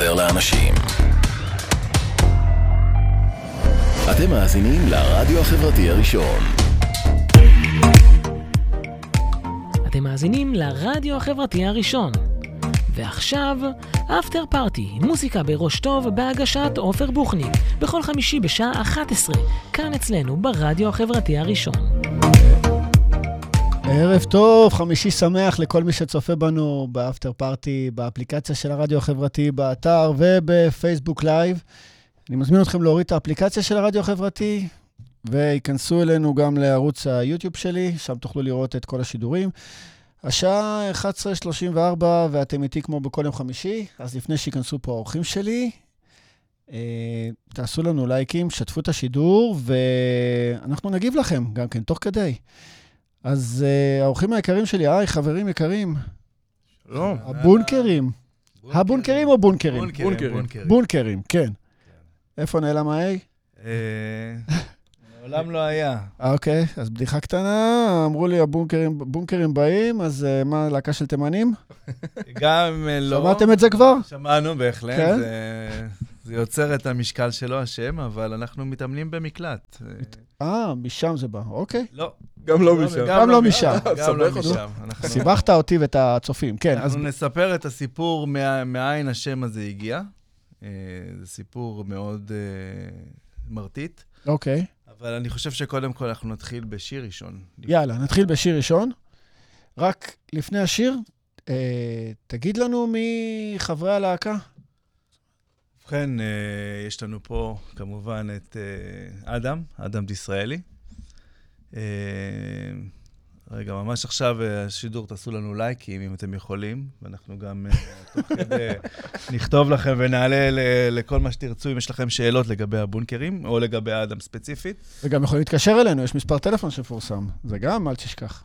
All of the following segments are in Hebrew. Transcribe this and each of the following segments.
עוזר לאנשים. אתם מאזינים לרדיו החברתי הראשון. אתם מאזינים לרדיו החברתי הראשון. ועכשיו, After Party, מוזיקה בראש טוב בהגשת עופר בוחניק, בכל חמישי בשעה 11, כאן אצלנו ברדיו החברתי הראשון. ערב טוב, חמישי שמח לכל מי שצופה בנו ב After Party, באפליקציה של הרדיו החברתי, באתר ובפייסבוק live. אני מזמין אתכם להוריד את האפליקציה של הרדיו החברתי, וייכנסו אלינו גם לערוץ היוטיוב שלי, שם תוכלו לראות את כל השידורים. השעה 11:34 ואתם איתי כמו בכל יום חמישי, אז לפני שייכנסו פה האורחים שלי, אה, תעשו לנו לייקים, שתפו את השידור, ואנחנו נגיב לכם גם כן, תוך כדי. אז uh, האורחים היקרים שלי, היי, חברים יקרים. שלום. הבונקרים. הבונקרים או בונקרים? בונקרים. בונקרים, כן. איפה נעלם ה-A? אה, מעולם לא היה. אוקיי, אז בדיחה קטנה, אמרו לי הבונקרים בונקרים באים, אז uh, מה, להקה של תימנים? גם לא... שמעתם את זה כבר? שמענו בהחלט. כן? זה- יוצר את המשקל שלו, השם, אבל אנחנו מתאמנים במקלט. אה, משם זה בא, אוקיי. לא. גם לא משם. גם לא משם. גם לא. משם. סיבכת אותי ואת הצופים, כן. אז אנחנו נספר את הסיפור מאין השם הזה הגיע. אה, זה סיפור מאוד אה, מרטיט, אוקיי, אבל אני חושב שקודם כל אנחנו נתחיל בשיר ראשון. יאללה, נתחיל בשיר ראשון. רק לפני השיר, אה, תגיד לנו מי חברי הלהקה. ובכן, אה, יש לנו פה כמובן את אה, אדם, אדם דישראלי. אה, רגע, ממש עכשיו השידור, תעשו לנו לייקים אם אתם יכולים, ואנחנו גם תוך כדי נכתוב לכם ונעלה לכל מה שתרצו, אם יש לכם שאלות לגבי הבונקרים, או לגבי אדם ספציפית. וגם יכולים להתקשר אלינו, יש מספר טלפון שמפורסם. זה גם, אל תשכח.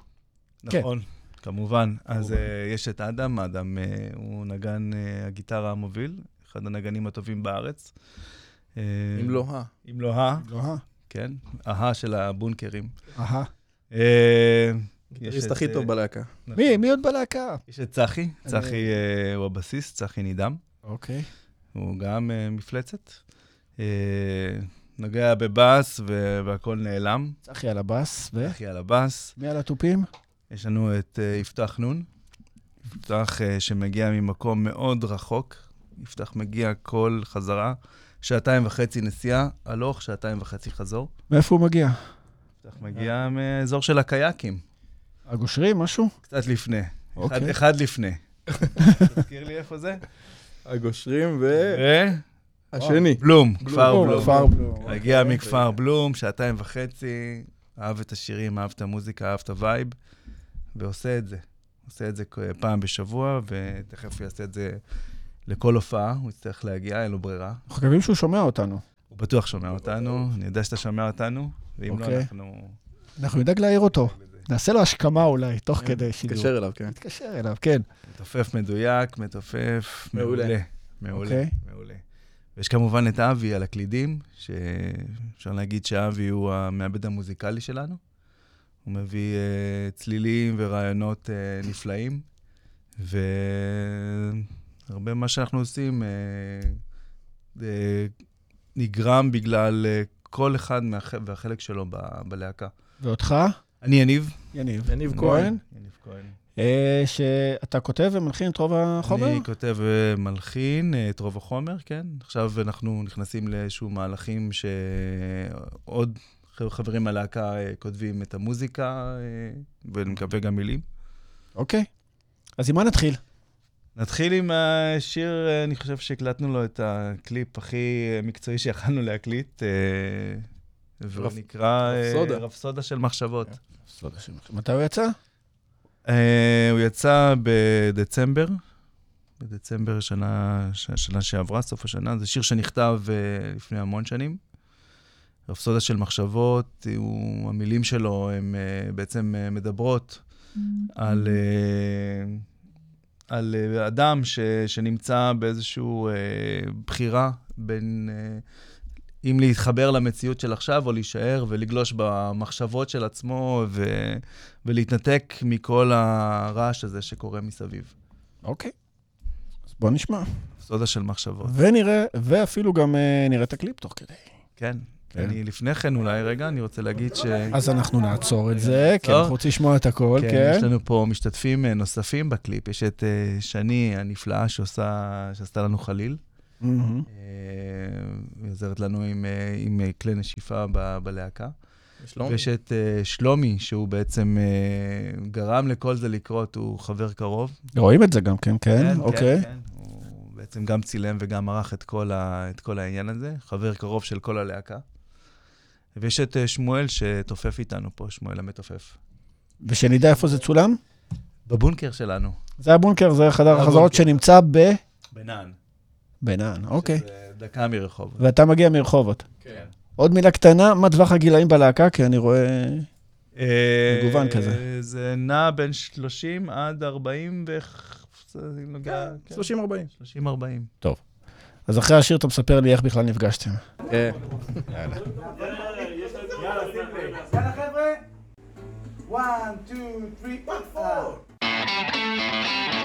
כן. נכון, כמובן. אז יש את אדם, אדם הוא נגן הגיטרה המוביל, אחד הנגנים הטובים בארץ. אה, אם לא ה. אם לא ה... לא, אה? כן, אהה של הבונקרים. אהה. אה, יש הגיטריסט את, הכי אה, טוב בלהקה. מי, מי עוד בלהקה? יש את צחי, צחי אה, הוא הבסיס, צחי נידם, אוקיי. הוא גם אה, מפלצת. נוגע בבאס והכל נעלם, צחי על הבאס, ו... צחי על הבאס. מי על התופים? יש לנו את יפתח נון, יפתח שמגיע ממקום מאוד רחוק, יפתח מגיע כל חזרה, שעתיים וחצי נסיעה, הלוך, שעתיים וחצי חזור. מאיפה הוא מגיע? יפתח מגיע מאזור של הקייקים. הגושרים, משהו? קצת לפני. אחד, אוקיי. אחד לפני. תזכיר לי איפה זה? הגושרים ו... והשני. בלום, כפר בלום. כפר בלום. הגיע מכפר בלום, שעתיים וחצי, אהב את השירים, אהב את המוזיקה, אהב את ה vibe, ועושה את זה. עושה את זה פעם בשבוע, ותכף יעשה את זה לכל הופעה, הוא יצטרך להגיע, אין לו ברירה. אנחנו מקווים שהוא שומע אותנו. הוא בטוח שומע אותנו, אני יודע שאתה שומע אותנו, ואם לא, אוקיי. אנחנו... אנחנו נדאג להעיר אותו. נעשה לו השכמה אולי, תוך כדי שידור. תתקשר אליו, כן. נתקשר אליו, כן. מתופף מדויק, מתופף מעולה. מעולה. מעולה, אוקיי. ויש כמובן את אבי על הקלידים, שאפשר להגיד שאבי הוא המעבד המוזיקלי שלנו. הוא מביא uh, צלילים ורעיונות uh, נפלאים, והרבה ממה שאנחנו עושים uh, uh, נגרם בגלל uh, כל אחד מהח... והחלק שלו ב- בלהקה. ואותך? אני יניב. יניב. יניב כהן. יניב כהן. אה, שאתה כותב ומלחין את רוב החומר? אני כותב ומלחין אה, את רוב החומר, כן. עכשיו אנחנו נכנסים לאיזשהו מהלכים שעוד חברים מהלהקה אה, כותבים את המוזיקה, אה, ואני מקווה גם מילים. אוקיי. אז עם מה נתחיל? נתחיל עם השיר, אני חושב שהקלטנו לו את הקליפ הכי מקצועי שיכלנו להקליט, אה, והוא רפ- נקרא אה, רפסודה. רפסודה של מחשבות. מתי הוא יצא? אה, הוא יצא בדצמבר, בדצמבר שנה, ש- שנה שעברה, סוף השנה. זה שיר שנכתב לפני המון שנים. רפסודה של מחשבות, הוא, המילים שלו הן בעצם מדברות על, אה, על אה, אדם ש, שנמצא באיזושהי אה, בחירה בין אה, אם להתחבר למציאות של עכשיו או להישאר ולגלוש במחשבות של עצמו ו, ולהתנתק מכל הרעש הזה שקורה מסביב. אוקיי. אז בוא נשמע. סודה של מחשבות. ונראה, ואפילו גם אה, נראה את הקליפ תוך כדי. כן. כן. אני לפני כן אולי, רגע, אני רוצה להגיד ש... אז אנחנו נעצור את זה, כי נעצור. אנחנו רוצים לשמוע את הכל, כן, כן. יש לנו פה משתתפים אה, נוספים בקליפ. יש את אה, שני הנפלאה שעושה, שעשתה לנו חליל. אה, היא עוזרת לנו עם, עם כלי נשיפה ב- בלהקה. שלומי. ויש את אה, שלומי, שהוא בעצם אה, גרם לכל זה לקרות, הוא חבר קרוב. רואים את זה גם כן, כן, אוקיי. כן. הוא בעצם גם צילם וגם ערך את כל, ה, את כל העניין הזה, חבר קרוב של כל הלהקה. ויש את אה, שמואל שתופף איתנו פה, שמואל המתופף. ושנדע איפה זה צולם? בבונקר שלנו. זה הבונקר, זה חדר. החזרות שנמצא ב... בנען. בנען, אוקיי. דקה מרחוב. ואתה מגיע מרחובות. כן. עוד מילה קטנה, מה טווח הגילאים בלהקה? כי אני רואה... אה, מגוון כזה. זה נע בין 30 עד 40 ו... זה נוגע... כן. 30-40. 30-40. אז אחרי השיר אתה מספר לי איך בכלל נפגשתם. כן. העתיד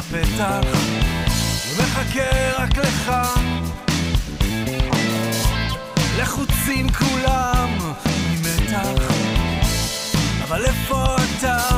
בפתח ומחכה רק לך. לחוצים כולם ממתח אבל איפה אתה?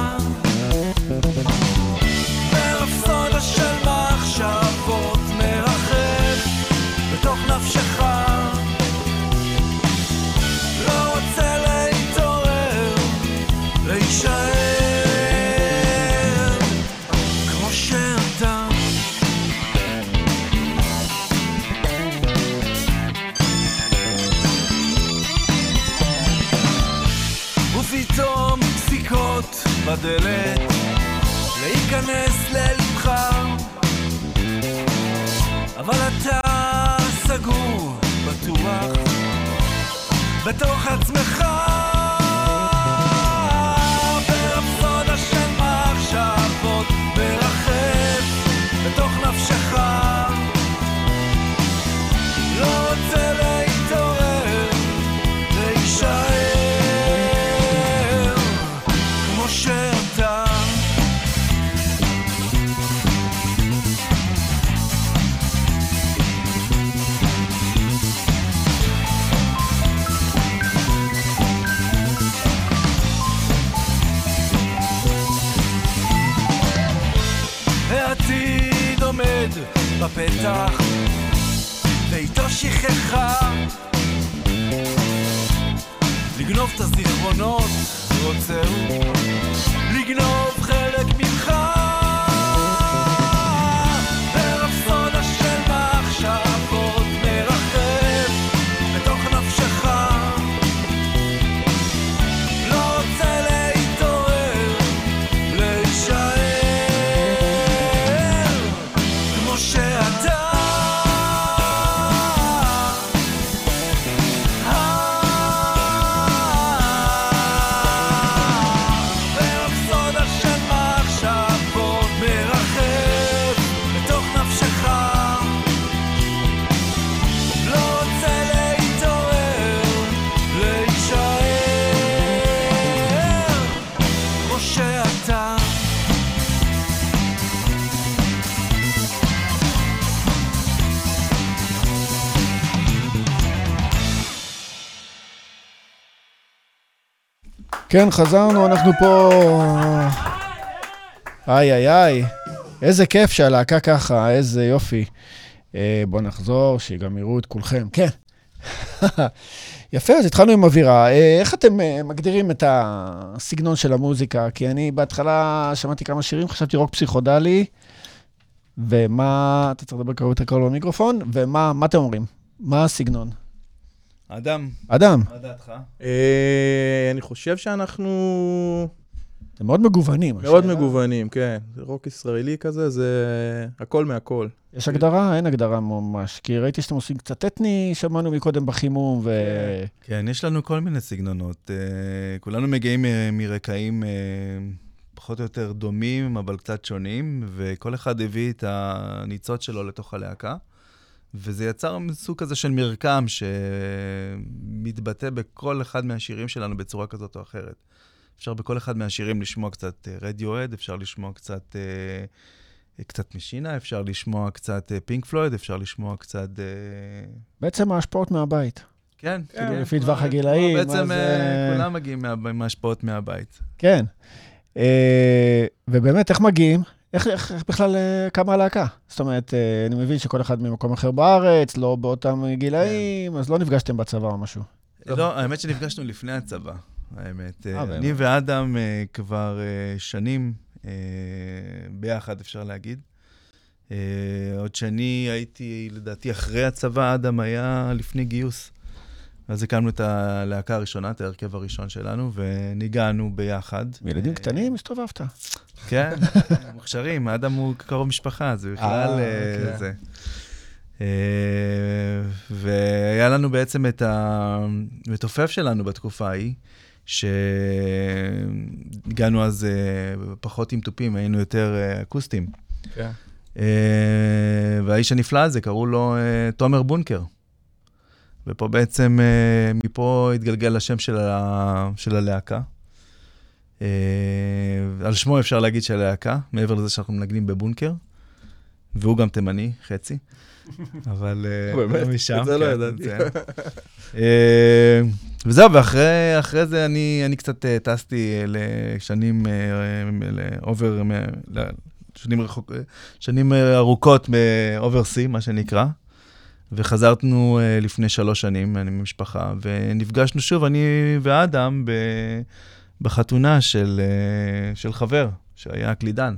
כן, חזרנו, אנחנו פה... איי, איי, איי. איזה כיף שהלהקה ככה, איזה יופי. אה, בואו נחזור, שגם יראו את כולכם. כן. יפה, אז התחלנו עם אווירה. אה, איך אתם אה, מגדירים את הסגנון של המוזיקה? כי אני בהתחלה שמעתי כמה שירים, חשבתי רוק פסיכודלי, ומה... אתה צריך לדבר קרוב יותר קרוב למיקרופון, ומה מה אתם אומרים? מה הסגנון? אדם, אדם. מה דעתך? אה, אני חושב שאנחנו זה מאוד מגוונים. מאוד השאלה- מגוונים, כן. זה רוק ישראלי כזה, זה הכל מהכל. יש הגדרה? אין הגדרה ממש. כי ראיתי שאתם עושים קצת אתני, שמענו מקודם בחימום, ו... כן, יש לנו כל מיני סגנונות. אה, כולנו מגיעים אה, מרקעים פחות או יותר דומים, אבל קצת שונים, וכל אחד הביא את הניצוץ שלו לתוך הלהקה. וזה יצר סוג כזה של מרקם שמתבטא בכל אחד מהשירים שלנו בצורה כזאת או אחרת. אפשר בכל אחד מהשירים לשמוע קצת רדיואד, אפשר לשמוע קצת, אה, קצת משינה, אפשר לשמוע קצת פינק פלויד, אפשר לשמוע קצת... אה, בעצם ההשפעות מהבית. כן, כאילו, כן. לפי טווח הגילאים, בעצם אז, אה, אה, כולם מגיעים מה- מההשפעות מהבית. כן. אה, ובאמת, איך מגיעים? איך, איך, איך בכלל אה, קמה הלהקה? זאת אומרת, אה, אני מבין שכל אחד ממקום אחר בארץ, לא באותם גילאים, אז לא נפגשתם בצבא או משהו. לא, האמת שנפגשנו לפני הצבא, האמת. אה? אני ואדם כבר שנים ביחד, אפשר להגיד. עוד שאני הייתי, לדעתי, אחרי הצבא, אדם היה לפני גיוס. אז הקמנו את הלהקה הראשונה, את ההרכב הראשון שלנו, וניגענו ביחד. ילדים אה, קטנים, הסתובבת. כן, מוכשרים, אדם הוא קרוב משפחה, זה בכלל אה, אה, אוקיי. זה. אה, והיה לנו בעצם את המתופף שלנו בתקופה ההיא, שהגענו אז פחות עם תופים, היינו יותר אקוסטיים. כן. והאיש הנפלא הזה, קראו לו תומר בונקר. ופה בעצם, אה, מפה התגלגל השם של, ה, של הלהקה. אה, על שמו אפשר להגיד של הלהקה, מעבר לזה שאנחנו מנגנים בבונקר. והוא גם תימני, חצי. אבל... אה, באמת? לא משם, את זה לא כן, ידעתי. זה. וזהו, ואחרי אחרי זה אני, אני קצת טסתי לשנים, לאובר, שנים, רחוק, שנים ארוכות באוברסי, מה שנקרא. וחזרנו אה, לפני שלוש שנים, אני משפחה, ונפגשנו שוב, אני ואדם, ב, בחתונה של, אה, של חבר, שהיה קלידן.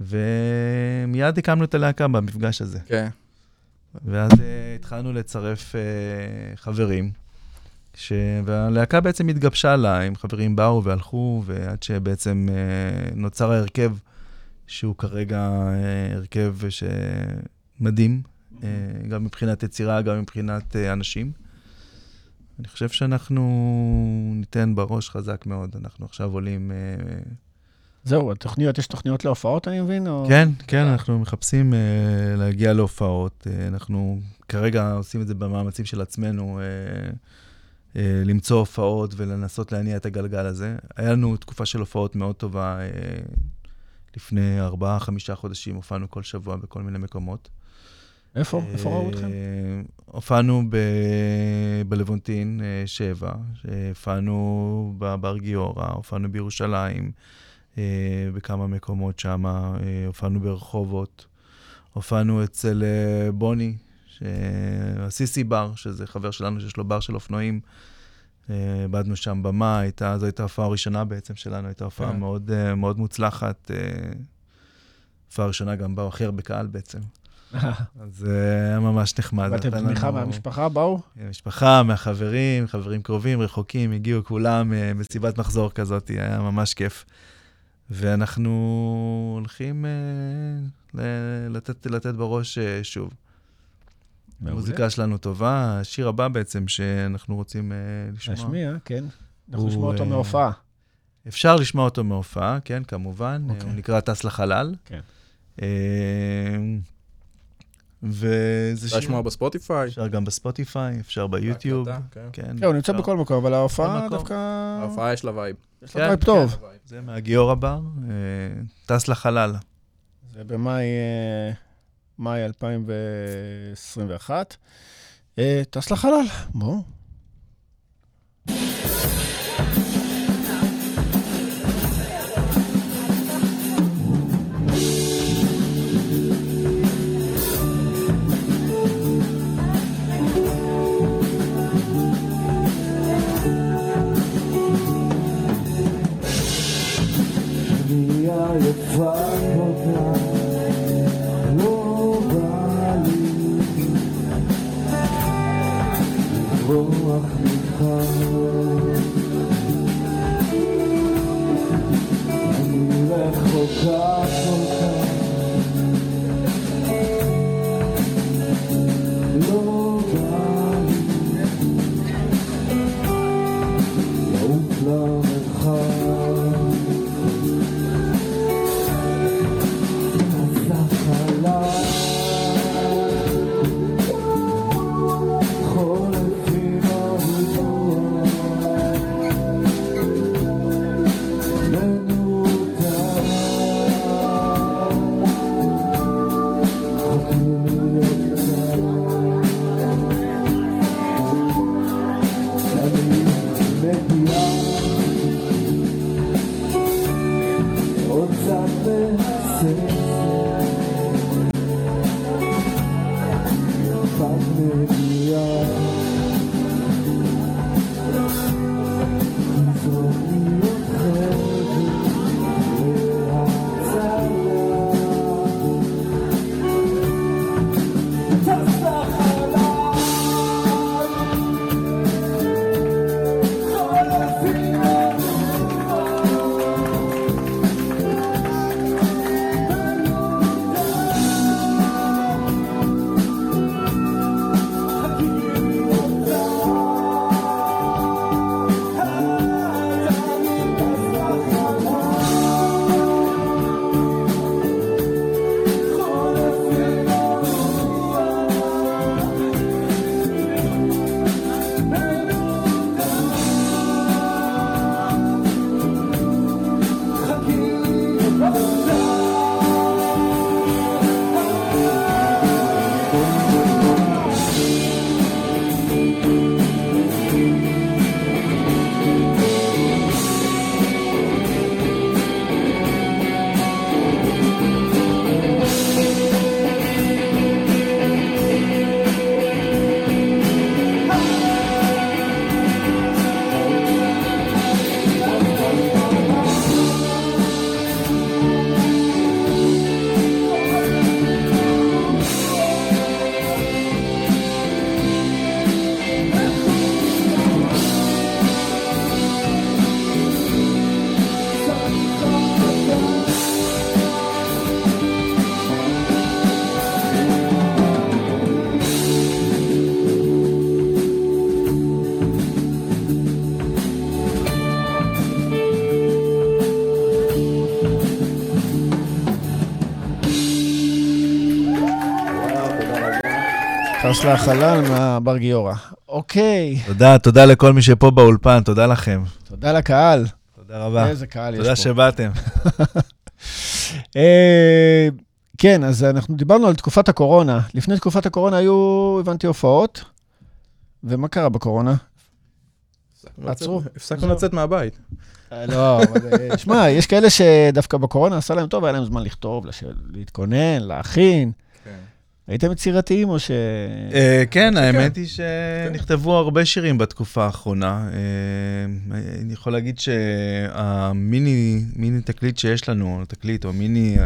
ומיד הקמנו את הלהקה במפגש הזה. כן. ואז uh, התחלנו לצרף uh, חברים, ש... והלהקה בעצם התגבשה לה, עם חברים באו והלכו, ועד שבעצם uh, נוצר ההרכב, שהוא כרגע uh, הרכב שמדהים, uh, גם מבחינת יצירה, גם מבחינת uh, אנשים. אני חושב שאנחנו ניתן בראש חזק מאוד, אנחנו עכשיו עולים... Uh, זהו, התוכניות, יש תוכניות להופעות, אני מבין? או... כן, כן, אנחנו מחפשים uh, להגיע להופעות. Uh, אנחנו כרגע עושים את זה במאמצים של עצמנו, uh, uh, למצוא הופעות ולנסות להניע את הגלגל הזה. היה לנו תקופה של הופעות מאוד טובה. Uh, לפני ארבעה, חמישה חודשים הופענו כל שבוע בכל מיני מקומות. איפה? איפה ראו אתכם? אה, הופענו בלוונטין אה, שבע, הופענו בבר גיורא, הופענו בירושלים, אה, בכמה מקומות שם, הופענו ברחובות, הופענו אצל אה, בוני, הסיסי בר, שזה חבר שלנו שיש לו בר של אופנועים. אה, איבדנו שם במה, הייתה, זו הייתה ההופעה הראשונה בעצם שלנו, הייתה הופעה כן. מאוד, אה, מאוד מוצלחת. אה, הופעה ראשונה גם באו הכי הרבה קהל בעצם. אז אה, היה ממש נחמד. ואתם נתן תמיכה לנו- מהמשפחה באו? המשפחה, מהחברים, חברים קרובים, רחוקים, הגיעו כולם אה, מסיבת מחזור כזאת, היה ממש כיף. ואנחנו הולכים אה, לתת, לתת בראש שוב. המוזיקה שלנו טובה, השיר הבא בעצם שאנחנו רוצים לשמוע. להשמיע, כן. אנחנו הוא, נשמע אותו מהופעה. אפשר לשמוע אותו מהופעה, כן, כמובן. אוקיי. הוא נקרא טס לחלל. כן. אה, וזה אפשר שיר... לשמוע בספוטיפיי. אפשר גם בספוטיפיי, אפשר ביוטיוב. כן. כן, כן, הוא נמצא אפשר. בכל מקום, אבל ההופעה. דווקא... ההופעה יש לה vibe. יש לה כן, vibe טוב. זה מהגיורא בר, אה, טס לחלל. זה במאי אה, מאי 2021. אה, טס לחלל, בואו. Wow. חרש לחלל מהבר גיורא. אוקיי, תודה, תודה לכל מי שפה באולפן, תודה לכם. תודה לקהל. תודה רבה. איזה קהל יש תודה פה. שבאתם. אה, כן, אז אנחנו דיברנו על תקופת הקורונה. לפני תקופת הקורונה היו, הבנתי, הופעות. ומה קרה בקורונה? עצרו. הפסקנו לצאת מהבית. אה, לא, אה, שמע, יש כאלה שדווקא בקורונה עשה להם טוב, היה להם זמן לכתוב, להתכונן, להכין. הייתם יצירתיים או ש... אה, כן, האמת היא שנכתבו הרבה שירים בתקופה האחרונה. אה, אני יכול להגיד שהמיני מיני תקליט שיש לנו, תקליט, או מיני אה,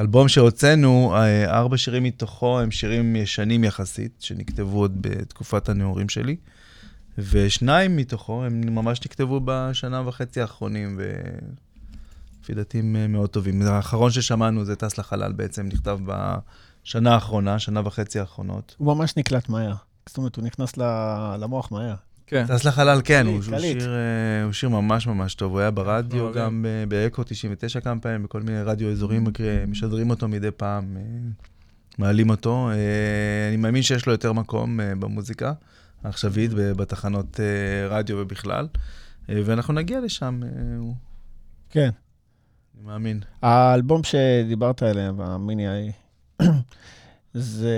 אלבום שהוצאנו, ארבע שירים מתוכו הם שירים ישנים יחסית, שנכתבו עוד בתקופת הנעורים שלי, ושניים מתוכו הם ממש נכתבו בשנה וחצי האחרונים, ולפי דעתי הם מאוד טובים. האחרון ששמענו זה טס לחלל בעצם, נכתב בשנה האחרונה, שנה וחצי האחרונות. הוא ממש נקלט מהר. זאת אומרת, הוא נכנס ל- למוח מהר. כן. טס לחלל, כן, הוא, קליט, הוא, קליט. שיר, אה, הוא שיר ממש ממש טוב. הוא היה ברדיו. גם, ב- באקו 99 כמה פעמים, בכל מיני רדיו אזוריים, מקרי- משדרים אותו מדי פעם, אה, מעלים אותו. אה, אני מאמין שיש לו יותר מקום אה, במוזיקה העכשווית, ב- בתחנות אה, רדיו ובכלל. אה, ואנחנו נגיע לשם, אה, כן. אני מאמין. האלבום שדיברת עליהם, המיני ההיא, זה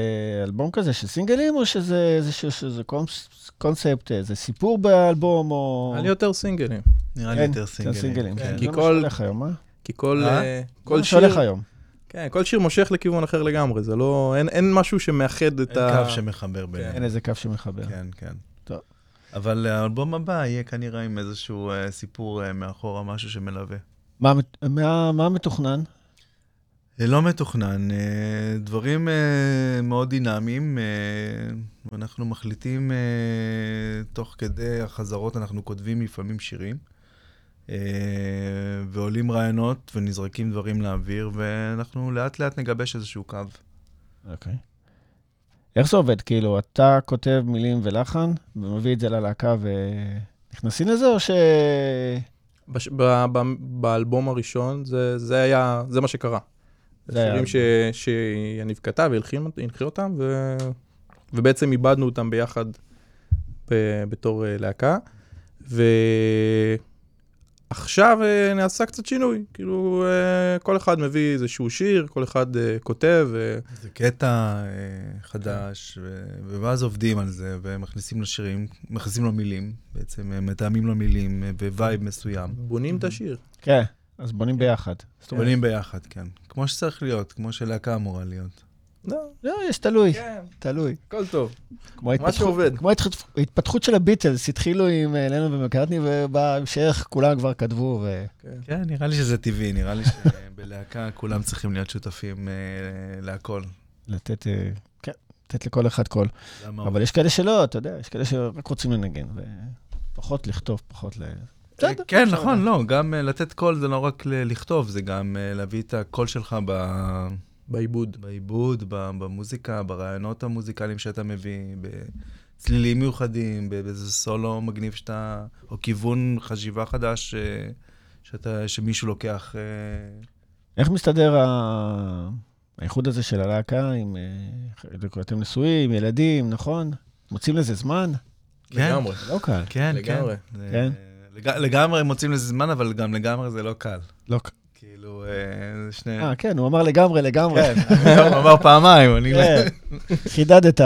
אלבום כזה של סינגלים, או שזה איזשהו שזה קונס- קונספט, איזה סיפור באלבום, או... היה לי יותר סינגלים. נראה לי כן, יותר סינגלים. סינגלים. כן, כן, כי זה מה כל- שהולך היום, אה? כי כל, אה? אה, זה כל מה שהולך היום. כן, כל שיר מושך לכיוון אחר לגמרי, זה לא, אין, אין משהו שמאחד את אין ה... קו שמחבר ביניהם. אין איזה קו שמחבר. כן, כן. טוב. אבל האלבום הבא יהיה כנראה עם איזשהו אה, סיפור אה, מאחורה, משהו שמלווה. מה מת- מה מה מתוכנן? אה, לא מתוכנן, אה, דברים אה, מאוד דינמיים, ואנחנו מחליטים תוך כדי החזרות, אנחנו כותבים לפעמים שירים, ועולים רעיונות ונזרקים דברים לאוויר, ואנחנו לאט לאט נגבש איזשהו קו. אוקיי. איך זה עובד? כאילו, אתה כותב מילים ולחן, ומביא את זה ללהקה ונכנסים לזה, או ש... בש... ב... ב... באלבום הראשון זה, זה היה, זה מה שקרה. זה שירים ש... שיניב כתב והלחין הנחיר אותם, ו... ובעצם עיבדנו אותם ביחד ב... בתור אה, להקה. ועכשיו אה, נעשה קצת שינוי, כאילו אה, כל אחד מביא איזשהו שיר, כל אחד כותב. זה קטע חדש, ו- ואז עובדים על זה, ומכניסים לשירים, מכניסים לו מילים, בעצם מתאמים לו מילים, אה, vibe מסוים. בונים את השיר. כן, אז בונים ביחד. זאת אומרת, בונים ביחד, כן. כמו שצריך להיות, כמו שלהקה אמורה להיות. לא, לא, יש תלוי, כן, תלוי. הכל טוב. כמו מה ההתפתחות- שעובד. כמו ההתפתחות של הביטלס, התחילו עם אה, לנון ומקארטני, ובהמשך כולם כבר כתבו, ו... כן, נראה לי שזה טבעי, נראה לי שבלהקה כולם צריכים להיות שותפים אה, להכל. לתת, אה, כן, לתת לכל אחד קול. אבל יש כאלה שלא, אתה יודע, יש כאלה שרק רוצים לנגן, ופחות לכתוב, פחות ל... בסדר, כן, אפשר נכון. לא, גם אה, לתת קול זה לא רק לכתוב, זה גם אה, להביא את הקול שלך ב- בעיבוד. בעיבוד, במוזיקה, ברעיונות המוזיקליים שאתה מביא, בצלילים מיוחדים, ב- באיזה סולו מגניב שאתה, או כיוון חשיבה חדש אה, שאתה, שמישהו לוקח. אה, איך מסתדר ה- האיחוד הזה של הלהקה עם... אה, אתם נשואים, ילדים, נכון? מוצאים לזה זמן? כן. לגמרי. לא קל. כן, לגמרי. כן. כן. לגמרי מוצאים לזה זמן, אבל גם לגמרי זה לא קל. לא קל. כאילו, אה, שני... אה, כן, הוא אמר לגמרי, לגמרי. הוא אמר פעמיים, אני... כן, חידדת.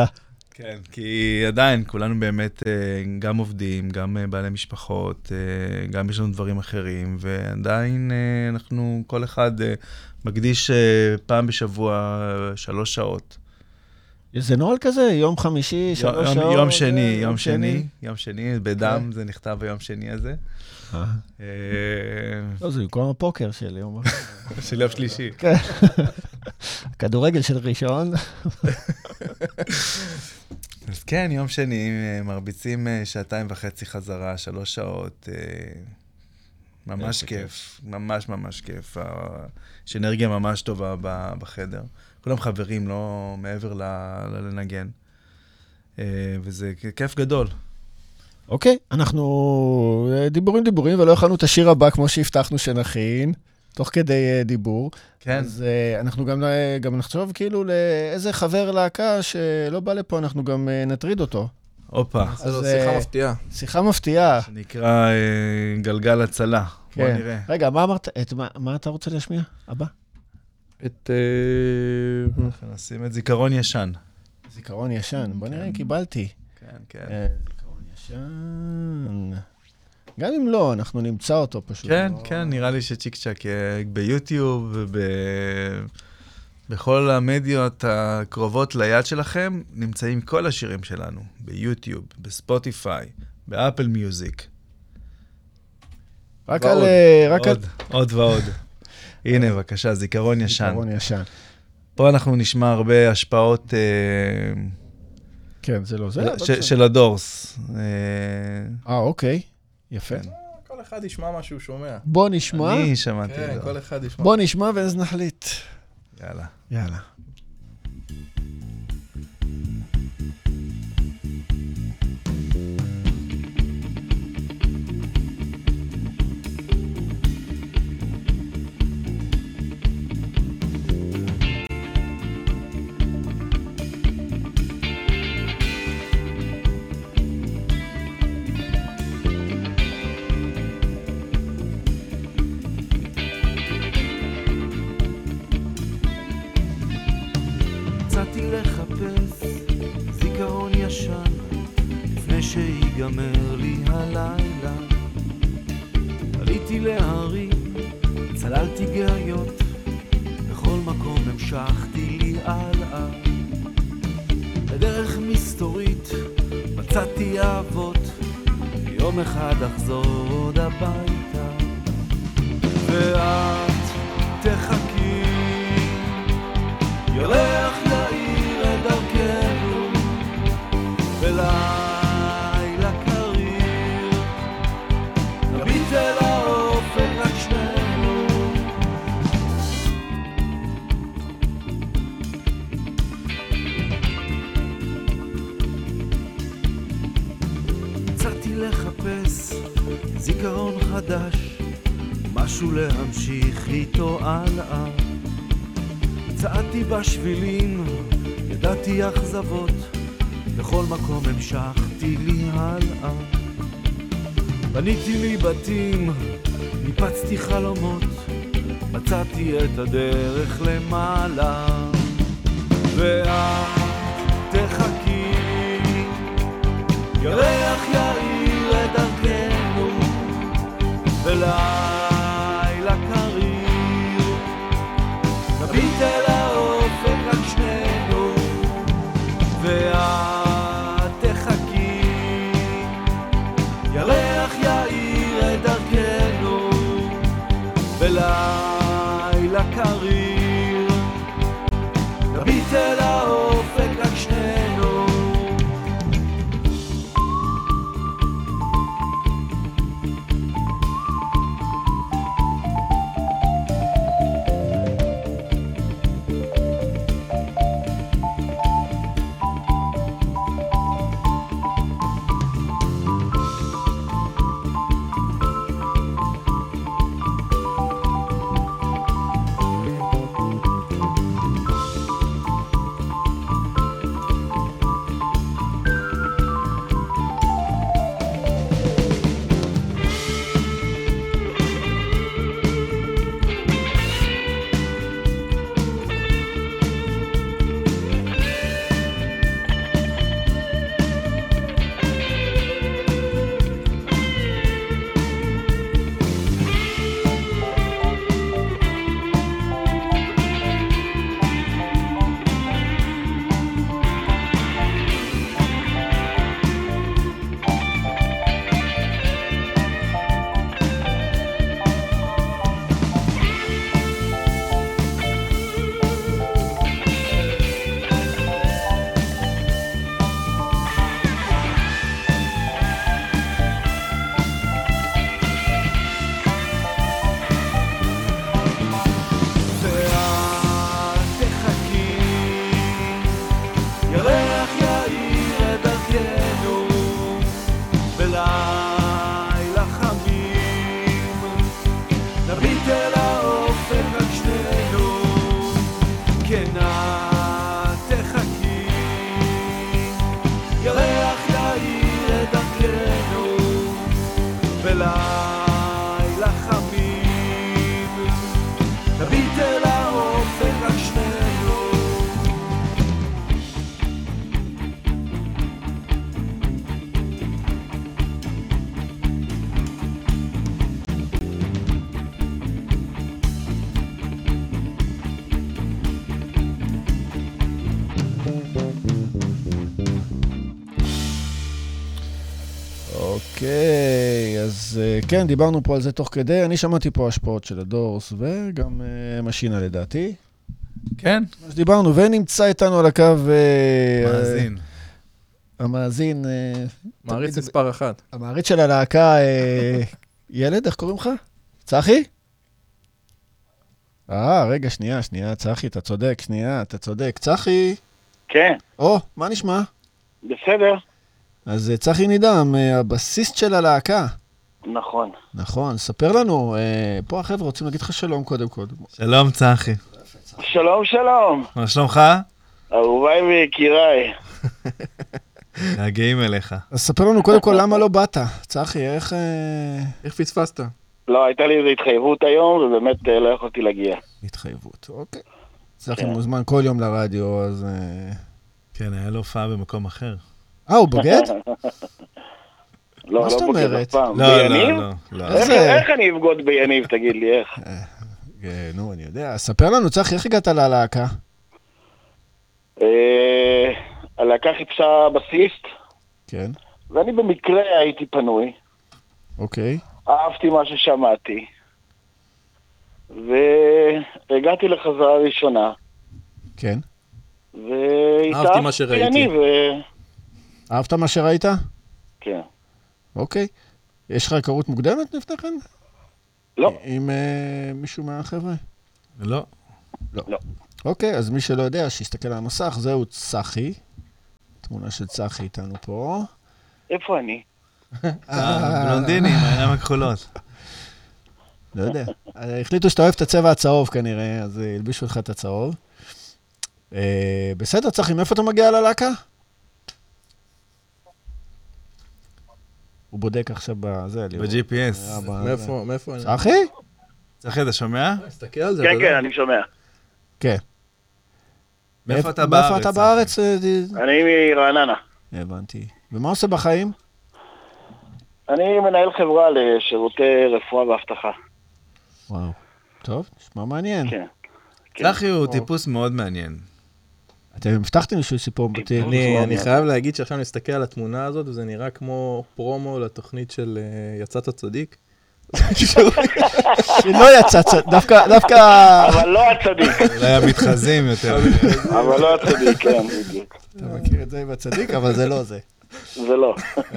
כן, כי עדיין, כולנו באמת אה, גם עובדים, גם אה, בעלי משפחות, גם יש לנו דברים אחרים, ועדיין אנחנו, כל אחד מקדיש פעם בשבוע שלוש שעות. איזה נוהל כזה? יום חמישי, שלוש יום- שעות? יום שני, אה, יום שני, יום שני, בדם, זה נכתב ביום שני הזה. אה. אה, לא, זה במקום הפוקר של יום... של יום שלישי. כדורגל של ראשון. אז כן, יום שני, מרביצים שעתיים וחצי חזרה, שלוש שעות. ממש כיף, ממש ממש כיף. יש אנרגיה ממש טובה בחדר. כולם חברים, לא מעבר ל- ל- לנגן. אה, וזה כיף גדול. אוקיי, אנחנו אה, דיבורים דיבורים, ולא הכנו את השיר הבא כמו שהבטחנו שנכין, תוך כדי אה, דיבור. כן, אז אנחנו גם, גם נחשוב כאילו לאיזה חבר להקה שלא בא לפה, אנחנו גם נטריד אותו. הופה, אז, שיחה מפתיעה. שיחה מפתיעה. שנקרא גלגל הצלה. בוא כן. נראה. רגע, מה אמרת? את מה, מה אתה רוצה להשמיע? הבא? את... אה, אנחנו נשים את זיכרון ישן. זיכרון ישן. בוא נראה אם קיבלתי. כן, כן. אה, זיכרון ישן. גם אם לא, אנחנו נמצא אותו פשוט. כן, לא- כן, נראה לי שצ'יק צ'אק ביוטיוב ובכל המדיות הקרובות ליד שלכם נמצאים כל השירים שלנו, ביוטיוב, בספוטיפיי, באפל מיוזיק. רק ועוד, על... אה, רק על... עוד, עוד ועוד. הנה, בבקשה, זיכרון ישן. זיכרון ישן. פה אנחנו נשמע הרבה השפעות אה, כן, זה לא זה. בסדר. של הדורס. אה, אה, אוקיי. יפה. כן. כל אחד ישמע מה שהוא שומע. בוא נשמע. אני שמעתי כן, כל. אחד ישמע. בוא נשמע ואז נחליט. יאללה. יאללה. יום אחד אחזור עוד הביתה ואת תחכי מחפש זיכרון חדש, משהו להמשיך איתו הלאה. צעדתי בשבילים, ידעתי אכזבות, בכל מקום המשכתי לי הלאה. בניתי לי בתים, ניפצתי חלומות, מצאתי את הדרך למעלה. ואת תחכי, ירח יאיר Love. כן, דיברנו פה על זה תוך כדי. אני שמעתי פה השפעות של הדורס וגם אה, משינה לדעתי. כן, מה שדיברנו, ונמצא איתנו על הקו... אה, מאזין. המאזין, אה, מעריץ מספר אחת. המעריץ של הלהקה, אה, ילד, איך קוראים לך? צחי? אה, רגע, שנייה, שנייה, צחי, אתה צודק, שנייה, אתה צודק. צחי, כן, או, מה נשמע? בסדר. אז צחי נידם, הבסיסט של הלהקה. נכון. נכון, ספר לנו, אה, פה החבר'ה רוצים להגיד לך שלום קודם כל. שלום צחי. שלום, שלום. מה שלומך? אהוביי ויקיריי. געגעים אליך. אז ספר לנו קודם כל למה לא באת. צחי, איך... אה, איך פספסת? לא, הייתה לי איזו התחייבות היום, ובאמת אה, לא יכולתי להגיע. התחייבות, אוקיי. צחי כן. מוזמן כל יום לרדיו, אז... אה, כן, היה לו הופעה במקום אחר. אה, הוא בוגד? לא, מה זאת לא בוגד אומרת? אף פעם. לא? לא, לא, לא. איך- אני אבגוד ביניב, תגיד לי, איך? אה, נו, אני יודע. ספר לנו, צחי, איך הגעת ללהקה? אה, הלהקה חיפשה בסיסט, כן, ואני במקרה הייתי פנוי. אוקיי. אהבתי מה ששמעתי. והגעתי לחזרה ראשונה, כן. והתאהבתי מה שראיתי. ו- אהבת מה שראית? כן. אוקיי. יש לך היכרות מוקדמת לפני כן? לא. עם אה, מישהו מהחבר'ה? לא. אוקיי, אז מי שלא יודע, שיסתכל על המסך, זהו צחי. תמונה של צחי איתנו פה. איפה אני? בלונדיני, עם העיניים הכחולות. לא יודע. אה, החליטו שאתה אוהב את הצבע הצהוב כנראה, אז אה, הלבישו לך את הצהוב. אה, בסדר, צחי, מאיפה אתה מגיע ללהקה? הוא בודק עכשיו בזה. לראות. ב-GPS. ב- מאיפה, מאיפה אני... צחי? צחי, אתה שומע? תסתכל על זה, אתה כן. כן, אני שומע. כן. מאיפה אתה מאיפה בארץ, אתה צחי? בארץ? אה, אני מרעננה. הבנתי. ומה עושה בחיים? אני מנהל חברה לשירותי רפואה ואבטחה. וואו. טוב, נשמע מעניין. כן. כן. צחי הוא טיפוס מאוד מעניין. אתם הבטחתם איזשהו סיפור בתים. אני, חייב להגיד שעכשיו אני מסתכל על התמונה הזאת, וזה נראה כמו פרומו לתוכנית של אה, יצאת צדיק. שלא יצא, צ- דווקא, דווקא... אבל לא הצדיק, אולי המתחזים יותר. אבל לא הצדיק, כן, בדיוק. אתה מכיר את זה עם הצדיק, אבל זה לא זה. זה לא.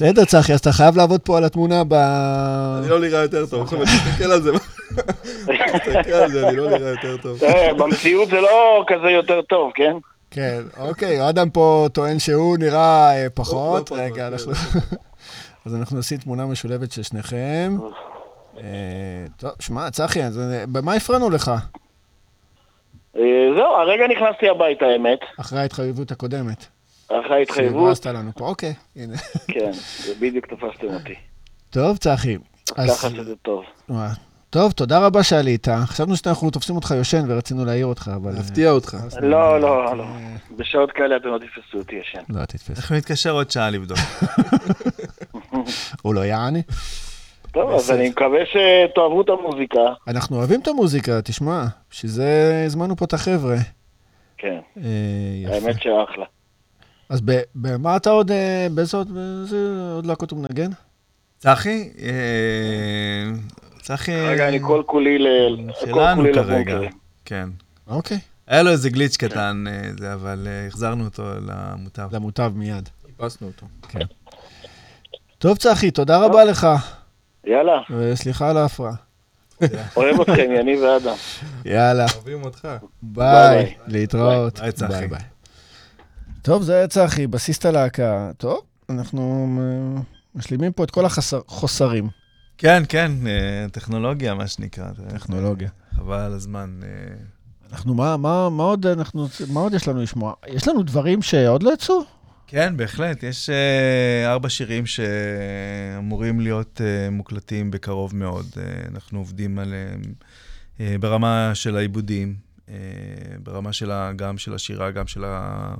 לא. בסדר, צחי, אז אתה חייב לעבוד פה על התמונה ב... אני לא נראה יותר טוב, עכשיו אני מסתכל על זה, מסתכל על זה, אני לא נראה יותר טוב. תראה, במציאות זה לא כזה יותר טוב, כן? כן, אוקיי, אדם פה טוען שהוא נראה אה, לא פחות. פחות, רגע, כן. אנחנו... אז אנחנו נשים תמונה משולבת של שניכם. אה, טוב, שמע, צחי, אז אה, במה הפרענו לך? אה, זהו, הרגע נכנסתי הביתה, האמת, אחרי ההתחייבות הקודמת. אחרי ההתחייבות, שהברזת לנו פה, אוקיי, הנה. כן, בדיוק תפסתם אותי. טוב, צחי. אז... ככה שזה טוב. טוב, תודה רבה שעלית. חשבנו שאנחנו תופסים אותך ישן ורצינו להעיר אותך, אבל... להפתיע אותך. לא, לא, לא. בשעות כאלה אתם לא תתפסו אותי ישן. לא, תתפס. אנחנו נתקשר עוד שעה לבדוק. הוא לא יעני. טוב, אז אני מקווה שתאהבו את המוזיקה. אנחנו אוהבים את המוזיקה, תשמע. בשביל זה הזמנו פה את החבר'ה. כן, אה, יפה. האמת שאחלה. אז ב- במה אתה עוד, אה, באיזה עוד, באיזה עוד להקות הוא מנגן? צחי? אה, צחי... רגע, אני כל כולי ל... כל שלנו כרגע. כן. אוקיי. היה לו איזה גליץ' קטן, אה, זה, אבל אה, החזרנו אותו למוטב. למוטב מיד. חיפשנו אותו. טוב, צחי, תודה רבה לך. יאללה, וסליחה על ההפרעה. אוהב אתכם, יניב ואדם. יאללה, אוהבים אותך. ביי. להתראות. ביי, צחי. טוב, זה צחי, בסיסט הלהקה. טוב, אנחנו אה, משלימים פה את כל החוסרים. כן, כן, אה, טכנולוגיה, מה שנקרא. טכנולוגיה. חבל על הזמן. אה. אנחנו, מה, מה, מה עוד אנחנו, מה עוד יש לנו לשמוע? יש לנו דברים שעוד לא יצאו? כן, בהחלט. יש אה, ארבע שירים שאמורים להיות אה, מוקלטים בקרוב מאוד. אה, אנחנו עובדים עליהם אה, ברמה של העיבודים, אה, ברמה של ה, גם של השירה, גם של, ה,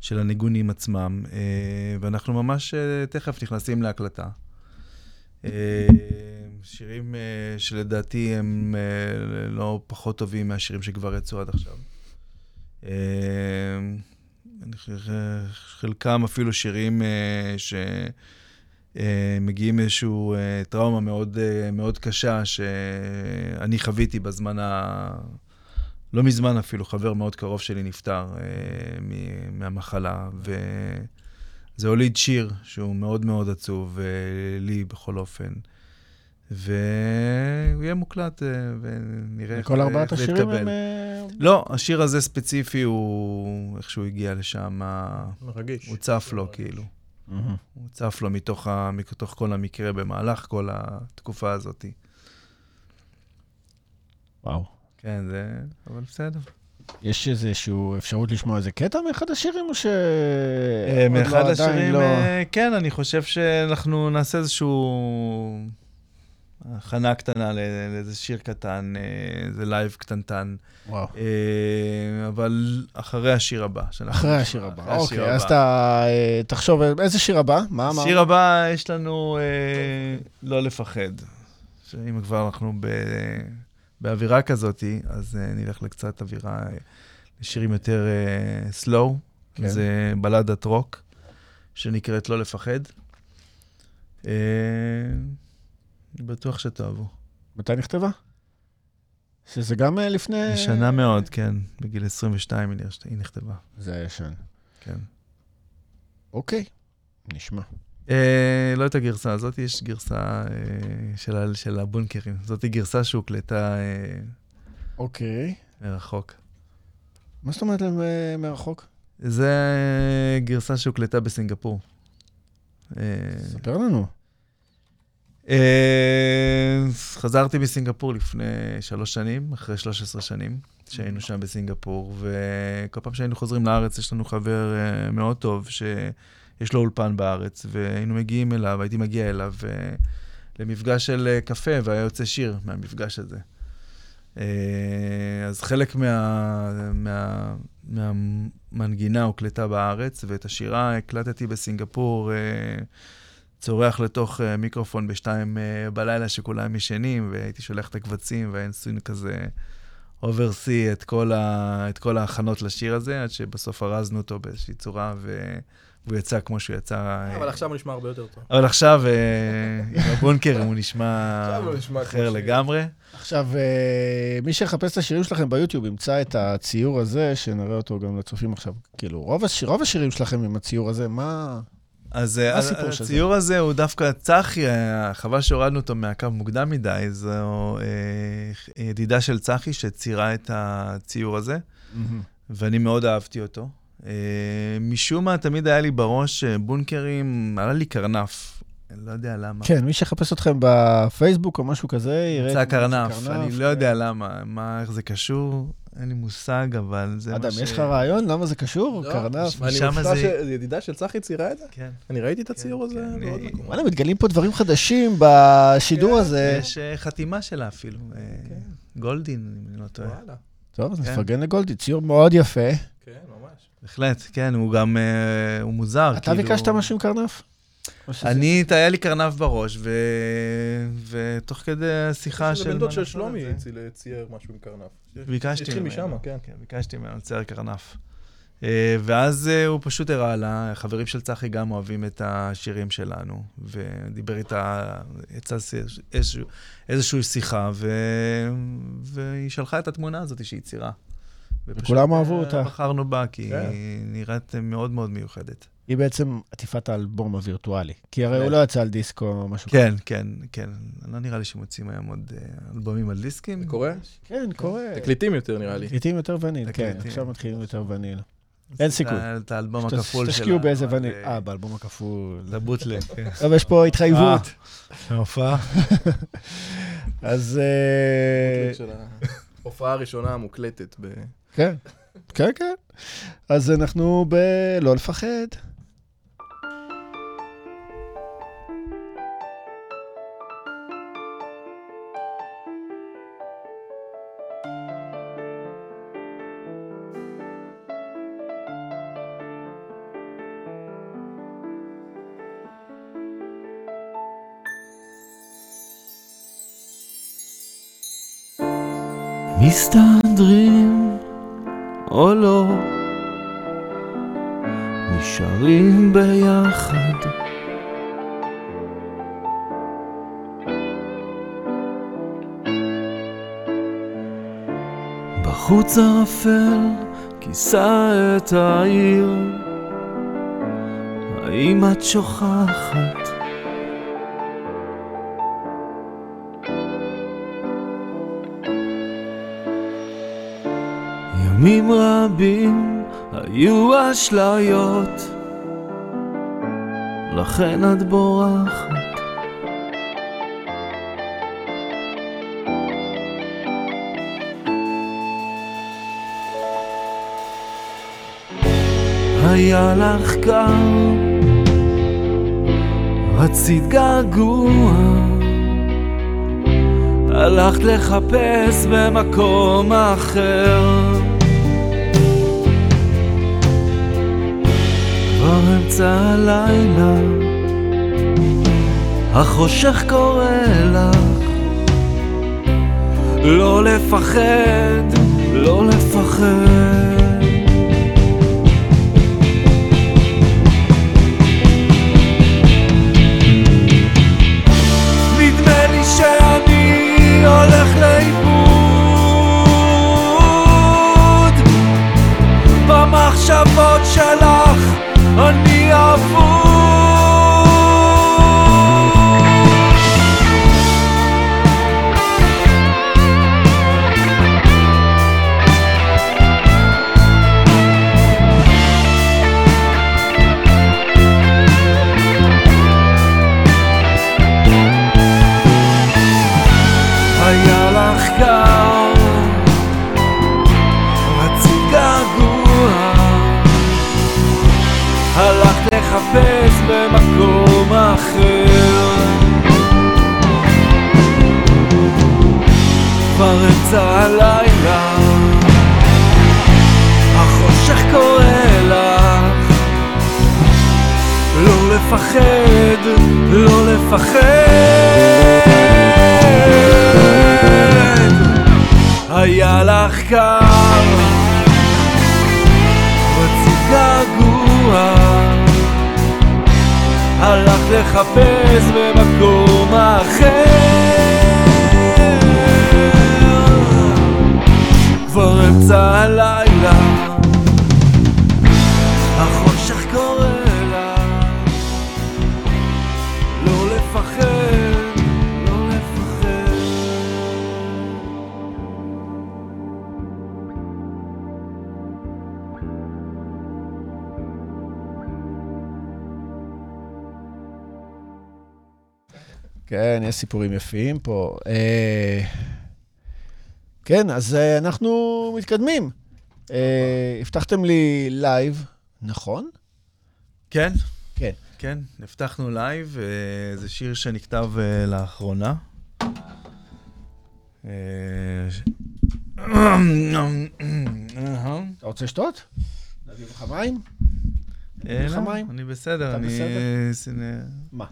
של הניגונים עצמם, אה, ואנחנו ממש אה, תכף נכנסים להקלטה. אה, שירים שלדעתי הם לא פחות טובים מהשירים שכבר יצאו עד עכשיו. שחלקם אפילו שירים שמגיעים מאיזושהי אה, טראומה מאוד, מאוד קשה שאני חוויתי בזמן ה... לא מזמן אפילו, חבר מאוד קרוב שלי נפטר אה, מ- מהמחלה, וזה הוליד שיר שהוא מאוד מאוד עצוב, אה, לי בכל אופן. והוא יהיה מוקלט אה, ונראה איך כל ארבעת איך זה השירים יתקבל. הם... אה, לא, השיר הזה ספציפי, הוא, איך שהוא הגיע לשם, ה- רגיש. הוא צף לו, כאילו. מהמם. הוא צף לו מתוך, ה, מתוך כל המקרה במהלך כל התקופה הזאת. וואו. כן, זה... אבל בסדר. יש איזושהי אפשרות לשמוע איזה קטע מאחד השירים, או ש... אה, מאחד לא, עדיין השירים, לא- אה, כן, אני חושב שאנחנו נעשה איזשהו... הכנה קטנה לא- לאיזה שיר קטן, אה, איזה live קטנטן, וואו. אבל אחרי השיר הבא. אחרי השיר הבא. אחרי השיר אוקיי, אז הבא. אתה תחשוב, איזה שיר הבא? מה אמר? השיר הבא, יש לנו אה, לא לפחד. שאם כבר אנחנו ב, באווירה כזאת, אז אה, נלך לקצת אווירה, אה, לשירים יותר אה, סלואו. כן. זה בלדת רוק, שנקראת לא לפחד. אני בטוח שתאהבו. מתי נכתבה? שזה גם לפני... שנה מאוד, כן. בגיל 22 היא נכתבה. זה היה ישן. כן. אוקיי, נשמע. אה, לא את הגרסה הזאת, יש גרסה אה, של, של הבונקרים. זאת גרסה שהוקלטה אה, אוקיי. מרחוק. מה זאת אומרת אה, מרחוק? זה גרסה שהוקלטה בסינגפור. אה, ספר לנו. אה, חזרתי מסינגפור לפני שלוש שנים, אחרי 13 שנים שהיינו שם בסינגפור, וכל פעם שהיינו חוזרים לארץ, יש לנו חבר אה, מאוד טוב שיש לו אולפן בארץ, והיינו מגיעים אליו, הייתי מגיע אליו אה, למפגש של אה, קפה, והיה יוצא שיר מהמפגש הזה. אה, אז חלק מה, מה, מהמנגינה הוקלטה בארץ, ואת השירה הקלטתי בסינגפור. צורח לתוך מיקרופון בשתיים בלילה שכולם ישנים, והייתי שולח את הקבצים, והיינו עשינו כזה אוברסי את, כל ה- את כל ההכנות לשיר הזה, עד שבסוף ארזנו אותו באיזושהי צורה, ו- והוא יצא כמו שהוא יצא. אה, אבל עכשיו הוא נשמע הרבה יותר טוב. אבל עכשיו, uh, עם הבונקר, הוא נשמע הוא אחר. לגמרי. עכשיו, אה, מי שיחפש את השירים שלכם ביוטיוב ימצא את הציור הזה, שנראה אותו גם לצופים עכשיו. כאילו, רוב, השיר, רוב השירים שלכם עם הציור הזה, מה... אז אה, מה הסיפור של זה? הציור הזה הוא דווקא צחי, אה, חבל שהורדנו אותו מהקו מוקדם מדי, זו אה, ידידה של צחי שציירה את הציור הזה. ואני מאוד אהבתי אותו. Uh, משום מה, תמיד היה לי בראש uh, בונקרים, עלה לי קרנף. אני לא יודע למה. כן, מי שיחפש אתכם בפייסבוק או משהו כזה, יראה... יצא קרנף, אני לא כן. יודע למה, מה, איך זה קשור, אין לי מושג, אבל זה מה אדם, ש... יש לך רעיון למה זה קשור? לא, קרנף? אני מופתע זה- שידידה של צחי ציירה את זה? כן. אני ראיתי את כן, הציור הזה כן, בעוד אני- מקומות. וואלה, מתגלים פה דברים חדשים בשידור כן, הזה. יש uh, חתימה שלה אפילו, גולדין, אם אני לא טועה. וואלה. טוב, אז כן. נפרגן לגולדי, ציור מאוד יפה. בהחלט, כן, הוא גם, uh, הוא מוזר. אתה כאילו- ביקשת משהו עם קרנף? אני, היה לי קרנף בראש, ו... ותוך כדי השיחה של... בן דוד של שלומי את זה, ציל- צייר משהו עם קרנף. ביקשתי התחיל ממנו. משם, כן. כן, ביקשתי ממנו לצייר קרנף. אה, ואז אה, הוא פשוט הראה לה, חברים של צחי גם אוהבים את השירים שלנו, ודיבר איתה, יצא איזשהו, איזושהי שיחה, ו... והיא שלחה את התמונה הזאת שהיא ציירה. וכולם אהבו אה, אותה. בחרנו בה, כי כן. היא נראית מאוד מאוד מיוחדת. היא בעצם עטיפת האלבום הווירטואלי. כי הרי הוא כן. לא יצא על דיסק או משהו כזה. כן, כן, כן. לא נראה לי שמוצאים היום עוד אה, אלבומים על דיסקים. זה קורה? כן, קורה. תקליטים יותר נראה לי. תקליטים יותר וניל, כן, תקליטים. עכשיו מתחילים יותר וניל. אין סיכוי. את האלבום הכפול שלה. תשקיעו באיזה אבל, וניל. אה, אה, באלבום הכפול. לבוטלג, כן. אבל יש פה התחייבות. ההופעה. אז... אה, של ההופעה הראשונה המוקלטת. ב- כן, כן, כן. אז אנחנו בלא לפחד. מסתדרים או לא, נשארים ביחד. בחוץ ערפל כיסה את העיר, האם את שוכחת? ימים רבים היו אשליות, לכן את בורחת. היה לך קר, רצית געגוע, הלכת לחפש במקום אחר. כבר אמצע הלילה, החושך קורא לך, לא לפחד, לא לפחד. נדמה לי שאני הולך לאיבוד במחשבות שלך אני אבוד במקום אחר. כבר אמצע הלילה. החושך קורא לך. לא לפחד, לא לפחד. היה לך קר הלך לחפש במקום אחר. כבר אמצע הלילה כן, יש סיפורים יפים פה. אה, כן, אז אה, אנחנו מתקדמים. אה, הבטחתם לי live, נכון? כן? כן. כן, הבטחנו live, זה שיר שנכתב לאחרונה. אתה רוצה לשתות? להביא לך מים? אה, לך לא, מים? אני בסדר, אתה אני... בסדר? אה, סינ- מה?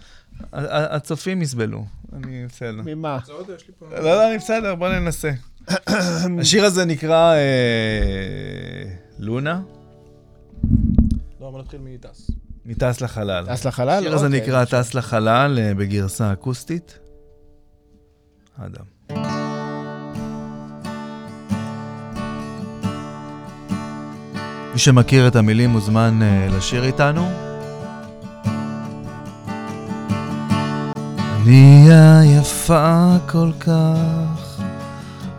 הצופים יסבלו, אני בסדר. ממה? לא, לא, אני בסדר, בוא ננסה. השיר הזה נקרא אה, לונה, לא, בוא נתחיל מטס. מטס לחלל. טס לחלל? השיר הזה אוקיי. נקרא טס לחלל אה, בגרסה אקוסטית. אדם. מי שמכיר את המילים מוזמן אה, לשיר איתנו. אני עייפה כל כך,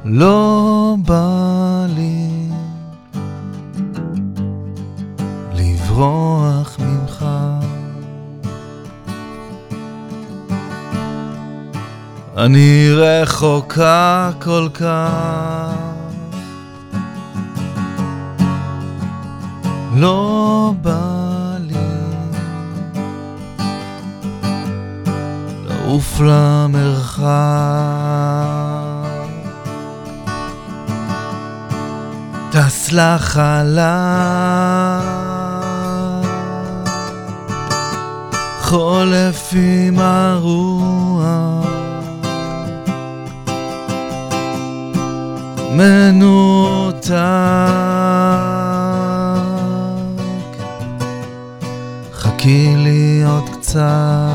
לא בא לי לברוח ממך. אני רחוקה כל כך, לא בא לעוף למרחק. טס לחלל, חולף עם הרוח, מנותק, חכי לי עוד קצת.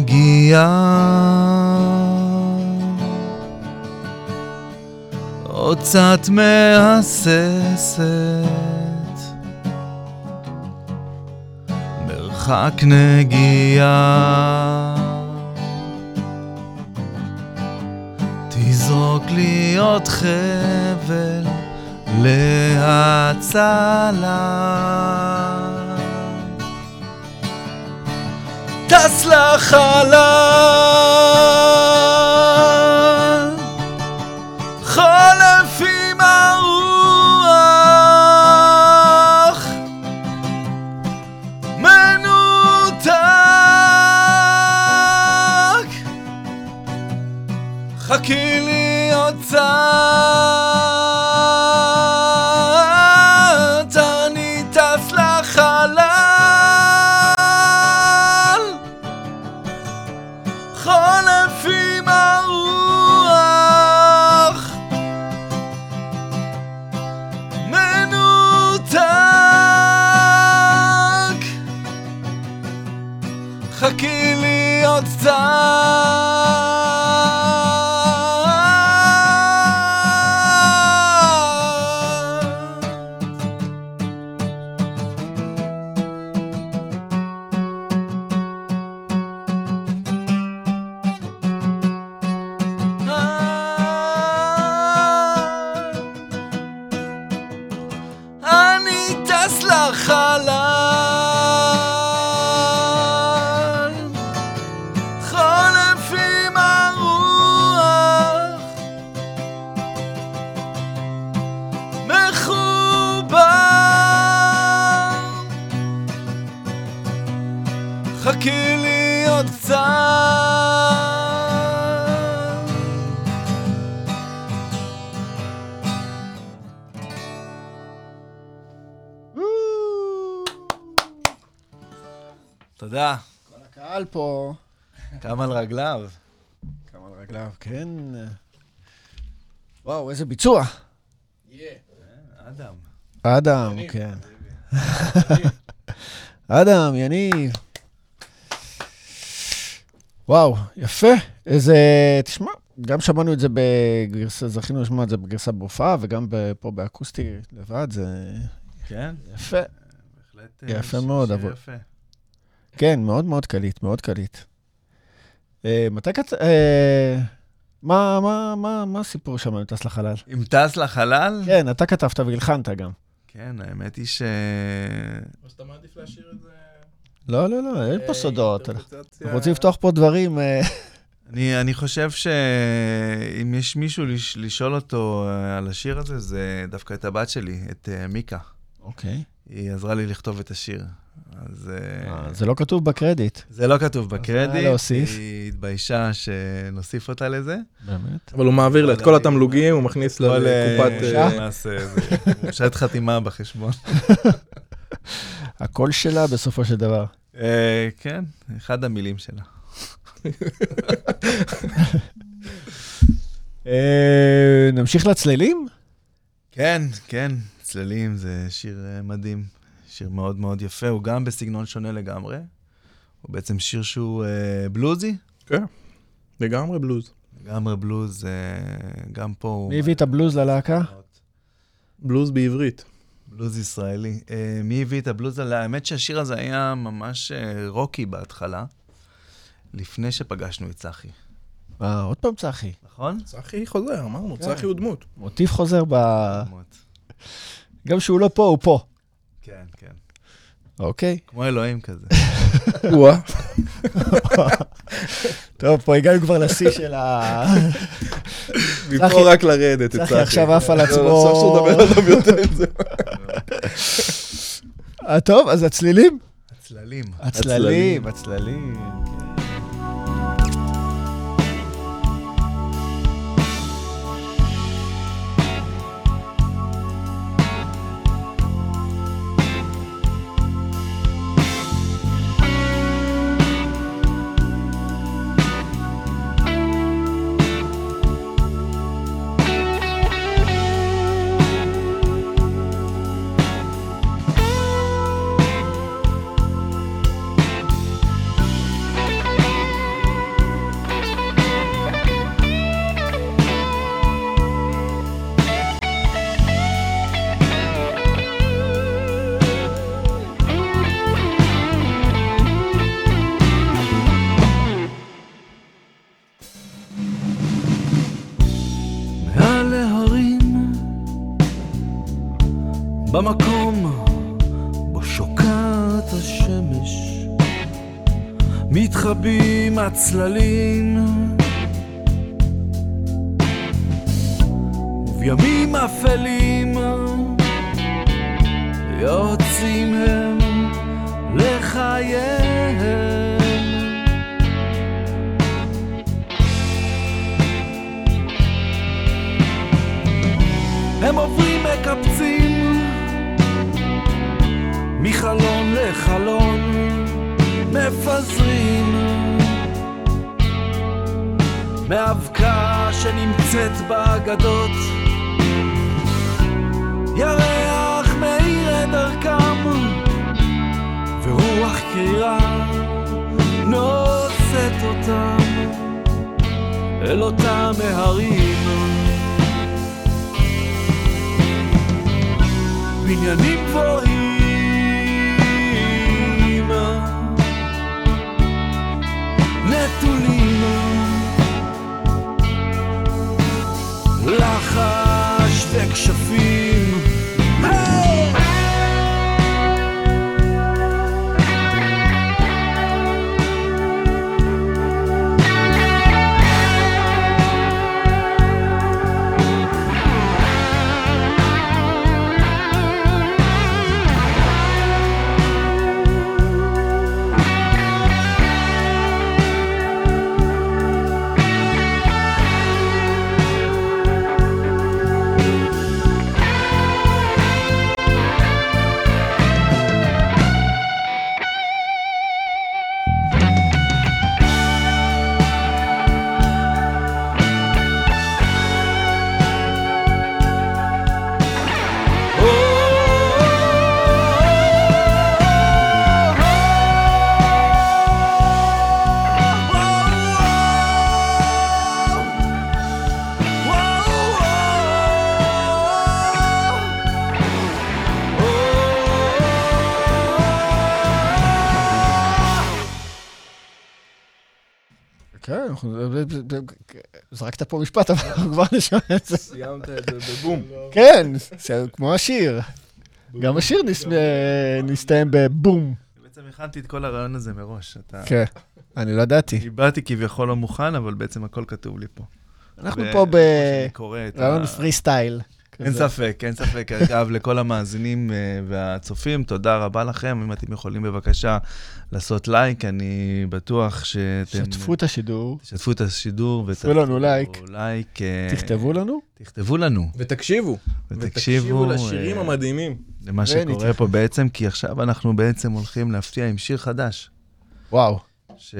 מגיעה עוד קצת מהססת. מרחק נגיעה. תזרוק לי עוד חבל להצלה טס לחלל. חולף עם הרוח. מנותק. חכי לי עוד קצת תחכי לי עוד קצת תודה. כל הקהל פה. קם על רגליו. קם על רגליו, כן. וואו, איזה ביצוע. אדם. אדם, כן. אדם, יניב. וואו, יפה. איזה... תשמע, גם שמענו את זה בגרסה, זכינו לשמוע את זה בגרסה בהופעה, וגם ב- פה באקוסטי לבד, זה כן, יפה. בהחלט. אה, יפה ש- מאוד, אבל- יפה. כן, מאוד מאוד קליט, מאוד קליט. אה, מתי קצ... אה, מה, מה, מה, מה הסיפור שם עם טס לחלל? אם טס לחלל? כן, אתה כתבת והלחנת גם. כן, האמת היא ש... אז אתה מעדיף להשאיר את זה... לא, לא, לא, אין פה אה, סודות. אנחנו רוצים לפתוח פה דברים. אה, אני, אני חושב שאם יש מישהו לש, לשאול אותו אה, על השיר הזה, זה דווקא את הבת שלי, את מיקה. אוקיי. היא עזרה לי לכתוב את השיר. אז זה לא כתוב בקרדיט. זה לא כתוב מה בקרדיט, להוסיף? היא התביישה שנוסיף אותה לזה. באמת? אבל הוא מעביר לה את כל התמלוגים, הוא מכניס לה כל, לקופת... מורשת חתימה בחשבון. הקול שלה בסופו של דבר. אה, כן, אחד המילים שלה. אה, נמשיך לצלילים? כן, כן, צללים זה שיר אה, מדהים. שיר מאוד מאוד יפה, הוא גם בסגנון שונה לגמרי. הוא בעצם שיר שהוא אה, בלוזי, כן, לגמרי בלוז. לגמרי בלוז, אה, גם פה הוא... מי הביא את הבלוז ללהקה? בלוז בעברית. בלוז ישראלי. אה, מי הביא את הבלוז עליה? האמת שהשיר הזה היה ממש אה, רוקי בהתחלה, לפני שפגשנו את צחי, אה, עוד פעם צחי. נכון? צחי חוזר, אמרנו, כן. צחי הוא דמות. מוטיב חוזר ב... מאוד. גם כשהוא לא פה, הוא פה. כן, כן. אוקיי. כמו אלוהים כזה. וואה. טוב, פה הגענו כבר לשיא של ה... צחי- מפה רק לרדת, את צחי עכשיו עף על לא, עצמו. עכשיו שהוא מדבר עליו יותר, זה... אה, טוב, אז הצלילים? הצללים. הצללים, הצללים. הצללים, ובימים אפלים מאבקה שנמצאת באגדות. ירח מאיר את דרכם ורוח קרירה נושאת אותם אל אותם ההרים בניינים גבוהים זרקת פה משפט, אבל אנחנו כבר נשמע את זה. סיימת את זה בבום. כן, זה כמו השיר. גם השיר נס- נסתיים בבום. בעצם הכנתי את כל הרעיון הזה מראש. אתה... כן, אני לא ידעתי. איבדתי כביכול לא מוכן, אבל בעצם הכל כתוב לי פה. אנחנו פה ב... שאני קורא את ה- רעיון פרי סטייל. אין ספק, אין ספק. אגב, לכל המאזינים אה, והצופים, תודה רבה לכם. אם אתם יכולים בבקשה לעשות לייק, אני בטוח שאתם... שתפו את השידור, תשתפו את השידור. תעשו לנו לייק. לייק. אה, תכתבו לנו. תכתבו לנו, ותקשיבו. ותקשיבו לשירים אה, המדהימים. למה. שקורה פה בעצם, כי עכשיו אנחנו בעצם הולכים להפתיע עם שיר חדש. וואו. ש...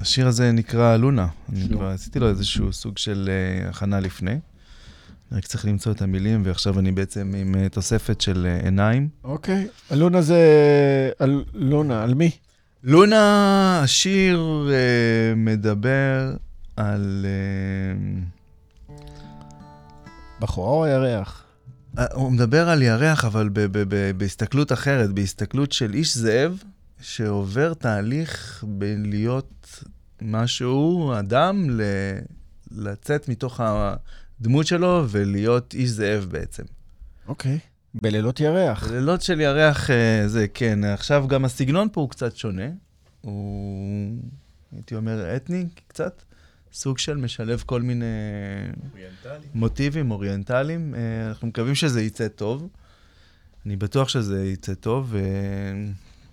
השיר הזה נקרא לונה. אני. כבר עשיתי לו איזשהו סוג של אה, הכנה לפני. רק צריך למצוא את המילים, ועכשיו אני בעצם עם אה, תוספת של אה, עיניים. אוקיי. אלונה זה... לונה, על מי? לונה, השיר אה, מדבר על... אה, בחורה או הירח? אה, הוא מדבר על ירח, אבל ב- ב- ב- בהסתכלות אחרת, בהסתכלות של איש זאב שעובר תהליך בלהיות משהו, אדם, ל- לצאת מתוך הדמות שלו ולהיות איש זאב בעצם. אוקיי. בלילות ירח. לילות של ירח אה, זה, כן. עכשיו גם הסגנון פה הוא קצת שונה. הוא, הייתי אומר, אתני קצת. סוג של משלב כל מיני מוטיבים אוריינטליים. אה, אנחנו מקווים שזה יצא טוב. אני בטוח שזה יצא טוב.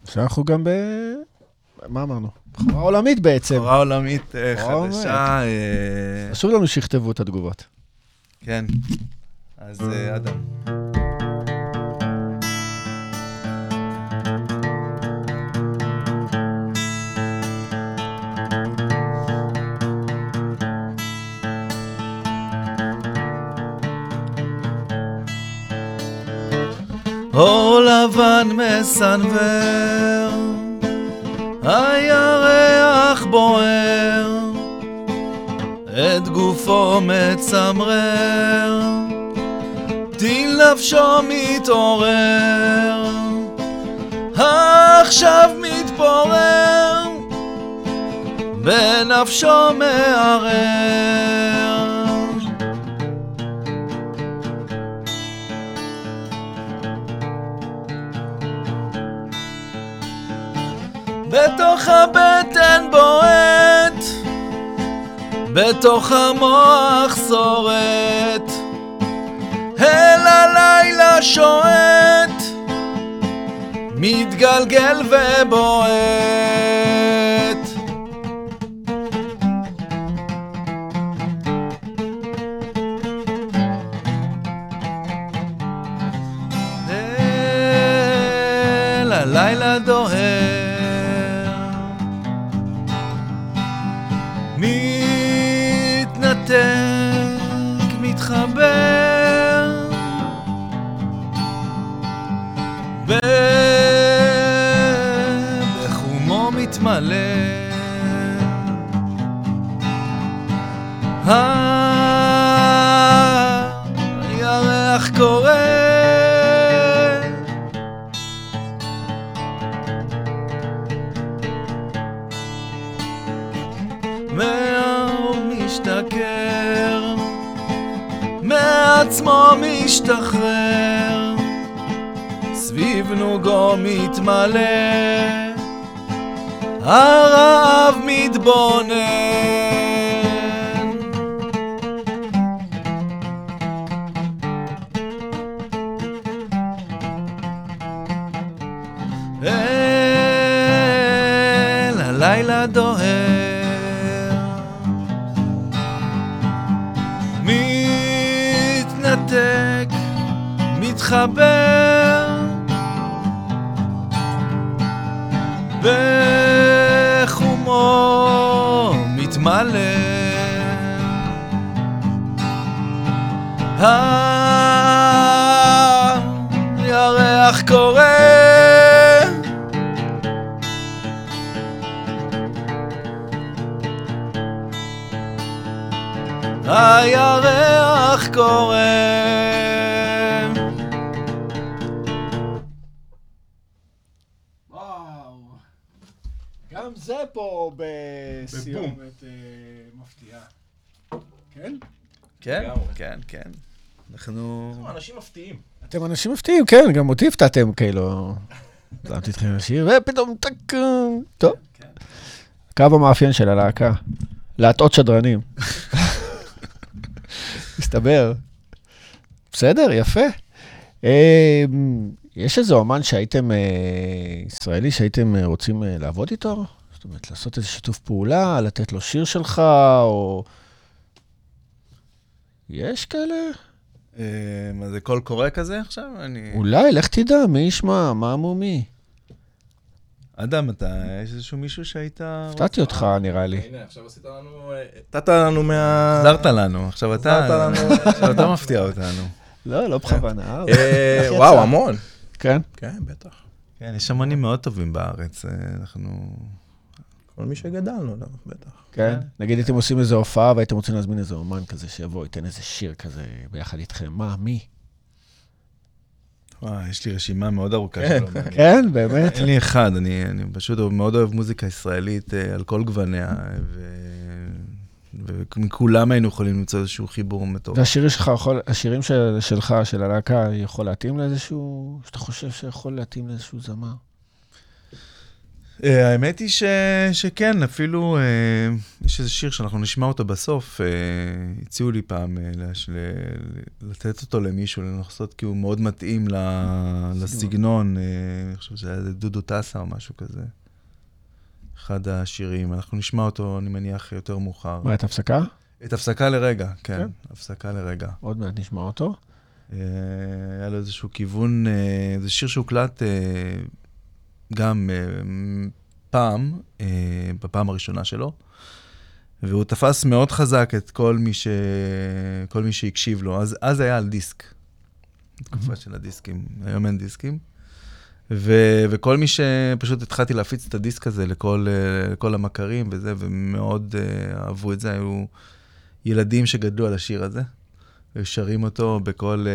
אה, שאנחנו גם ב... מה אמרנו? בחורה עולמית בעצם. בחורה עולמית אה. חדשה. אה, חשוב לנו שיכתבו את התגובות. כן. אז אה, אדם. אור לבן מסנוור, הירח בוער, את גופו מצמרר, טיל נפשו מתעורר, עכשיו מתפורר, בנפשו מערער. בתוך הבטן בועט, בתוך המוח שורט, אל הלילה שועט, מתגלגל ובועט. אל הלילה דוהר, מתנתק, מתמלא, הרעב מתבונן. אל הלילה דוהר, מתנתק, מתחבר, הירח קורא הירח קורא. גם גם זה פה בסיומת אה, מפתיעה. כן? כן. כן, כן. אנחנו... אנשים מפתיעים. אתם אנשים מפתיעים, כן, גם אותי הפתעתם, כאילו. שמתי אתכם לשיר, ופתאום טק... טוב. הקו המאפיין של הלהקה, להטעות שדרנים. מסתבר. בסדר, יפה. אה, יש איזה אומן שהייתם, אה, ישראלי, שהייתם אה, רוצים לעבוד איתו? זאת אומרת, לעשות איזה שיתוף פעולה, לתת לו שיר שלך, או... יש כאלה? אה, מה זה קול קורא כזה עכשיו? אני... אולי, לך תדע, מי ישמע, מה אמומי? אדם, אתה, יש איזשהו מישהו שהיית... הפתעתי אותך, נראה לי. הנה, עכשיו עשית לנו... אה, נתת לנו מה... החזרת לנו, עכשיו אתה... החזרת לנו. עכשיו אתה מפתיע אותנו. לא, לא בכוונה. אה, יצא? וואו, המון. כן. כן, בטח. כן, יש אמנים מאוד טובים בארץ, אה, אנחנו... כל מי שגדלנו עליו, בטח. כן. נגיד הייתם עושים איזו הופעה והייתם רוצים להזמין איזה אומן כזה שיבוא, ייתן איזה שיר כזה ביחד איתכם. מה, מי? וואי, יש לי רשימה מאוד ארוכה כן. של אומנים. כן, באמת? אין לי אחד, אני, אני פשוט מאוד אוהב מוזיקה ישראלית אה, על כל גווניה, ו... ומכולם היינו יכולים למצוא איזשהו חיבור מטורף. והשירים שלך, יכול- השירים של- שלך, של הלהקה, יכול להתאים לאיזשהו... שאתה חושב שיכול להתאים לאיזשהו זמר? אה, האמת היא ש... שכן, אפילו אה, יש איזה שיר שאנחנו נשמע אותו בסוף. אה, הציעו לי פעם אה, לש... ל... לתת אותו למישהו, לנסות, כי הוא מאוד מתאים ל... לסגנון. אה, אני חושב שזה היה דודו טסה או משהו כזה. אחד השירים. אנחנו נשמע אותו, אני מניח, יותר מאוחר. מה, את הפסקה? את הפסקה לרגע, כן. כן. הפסקה לרגע. עוד מעט נשמע אותו. אה, היה לו איזשהו כיוון, אה, זה שיר שהוקלט אה, גם אה, פעם, אה, בפעם הראשונה שלו, והוא תפס מאוד חזק את כל מי, ש... כל מי שהקשיב לו. אז, אז היה על דיסק, תקופה של הדיסקים, היום אין דיסקים. ו... וכל מי שפשוט התחלתי להפיץ את הדיסק הזה לכל, אה, לכל המכרים וזה, ומאוד אה, אהבו את זה, היו ילדים שגדלו על השיר הזה. היו שרים אותו בכל,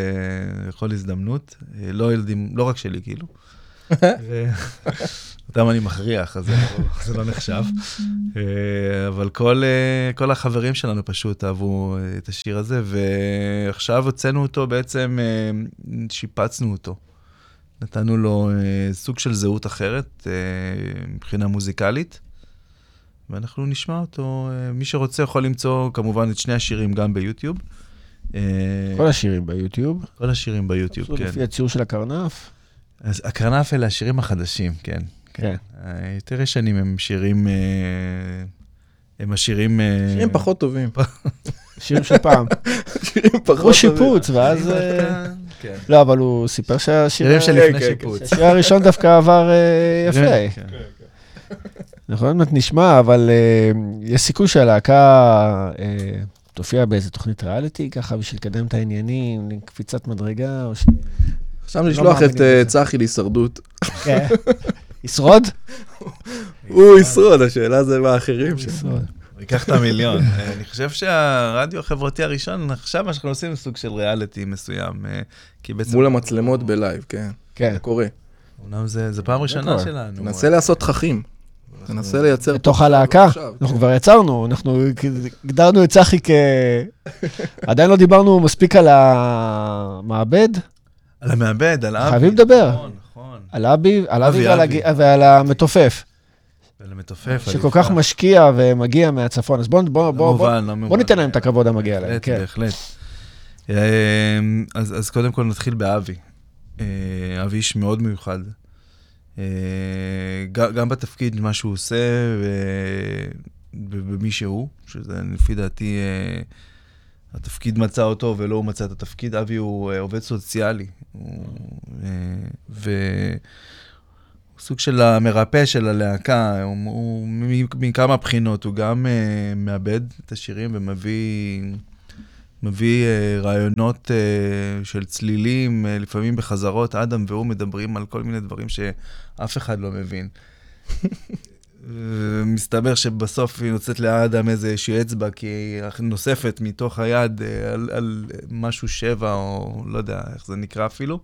בכל הזדמנות, לא ילדים, לא רק שלי, כאילו. אותם אני מכריח, אז זה לא- לא נחשב. אה, אבל כל, אה, כל החברים שלנו פשוט אהבו אה, את השיר הזה, ועכשיו הוצאנו אותו בעצם, שיפצנו אותו. נתנו לו סוג של זהות אחרת מבחינה מוזיקלית, ואנחנו נשמע אותו. מי שרוצה יכול למצוא כמובן את שני השירים גם ביוטיוב. כל השירים ביוטיוב. כל השירים ביוטיוב, כן. לפי הציור של הקרנף. אז הקרנף אלה השירים החדשים, כן. כן. היותר ישנים הם שירים, אה, הם השירים... אה, שירים פחות טובים. שירים של פעם. שירים פחות הוא טובים. שיפוץ, ואז... אה, כן. לא, אבל הוא סיפר שהשיר שירים של לפני כן, כן, שיפוץ. השיר הראשון דווקא עבר יפה. נכון, עוד מעט נשמע, אבל יש סיכוי שהלהקה תופיע באיזה תוכנית ריאליטי, ככה בשביל לקדם את העניינים, קפיצת מדרגה, או ש... עכשיו לא לשלוח את אה. צחי להישרדות. כן. ישרוד? הוא ישרוד, השאלה זה מה האחרים שם. ישרוד. הוא ייקח את המיליון. אה, אני חושב שהרדיו החברתי הראשון, עכשיו מה שאנחנו עושים זה סוג של ריאליטי מסוים. אה, כי בעצם... מול המצלמות בלייב, כן. כן. זה קורה. אומנם זה זה פעם ראשונה. שלנו. תנסה לעשות תככים. תנסה לייצר... בתוך הלהקה? עכשיו, אנחנו כן. כבר יצרנו, אנחנו הגדרנו את צחי כ... עדיין לא דיברנו מספיק על המעבד, על המעבד, על אבי. חייבים לדבר. נכון, נכון. על אבי, על אבי, ועל אבי. ועל המתופף, ועל המתופף. שכל. כך משקיע ומגיע מהצפון. אז בואו בוא, בוא, בוא, לא. בוא ניתן להם את הכבוד המגיע להם. בהחלט, כן. בהחלט. אה, אז, אז קודם כל נתחיל באבי. אה, אבי איש מאוד מיוחד. אה, גם, בתפקיד, מה שהוא עושה, ובמי שהוא, שזה לפי דעתי, אה, התפקיד מצא אותו ולא הוא מצא את התפקיד. אבי הוא אה, עובד סוציאלי. הוא, אה, ו... סוג של המרפא של הלהקה, הוא, הוא מכמה בחינות, הוא גם uh, מאבד את השירים ומביא מביא uh, רעיונות uh, של צלילים, uh, לפעמים בחזרות, אדם והוא מדברים על כל מיני דברים שאף אחד לא מבין. מסתבר שבסוף היא יוצאת לאדם איזושהי אצבע, כי היא נוספת מתוך היד אה, על, על משהו שבע, או לא יודע איך זה נקרא אפילו.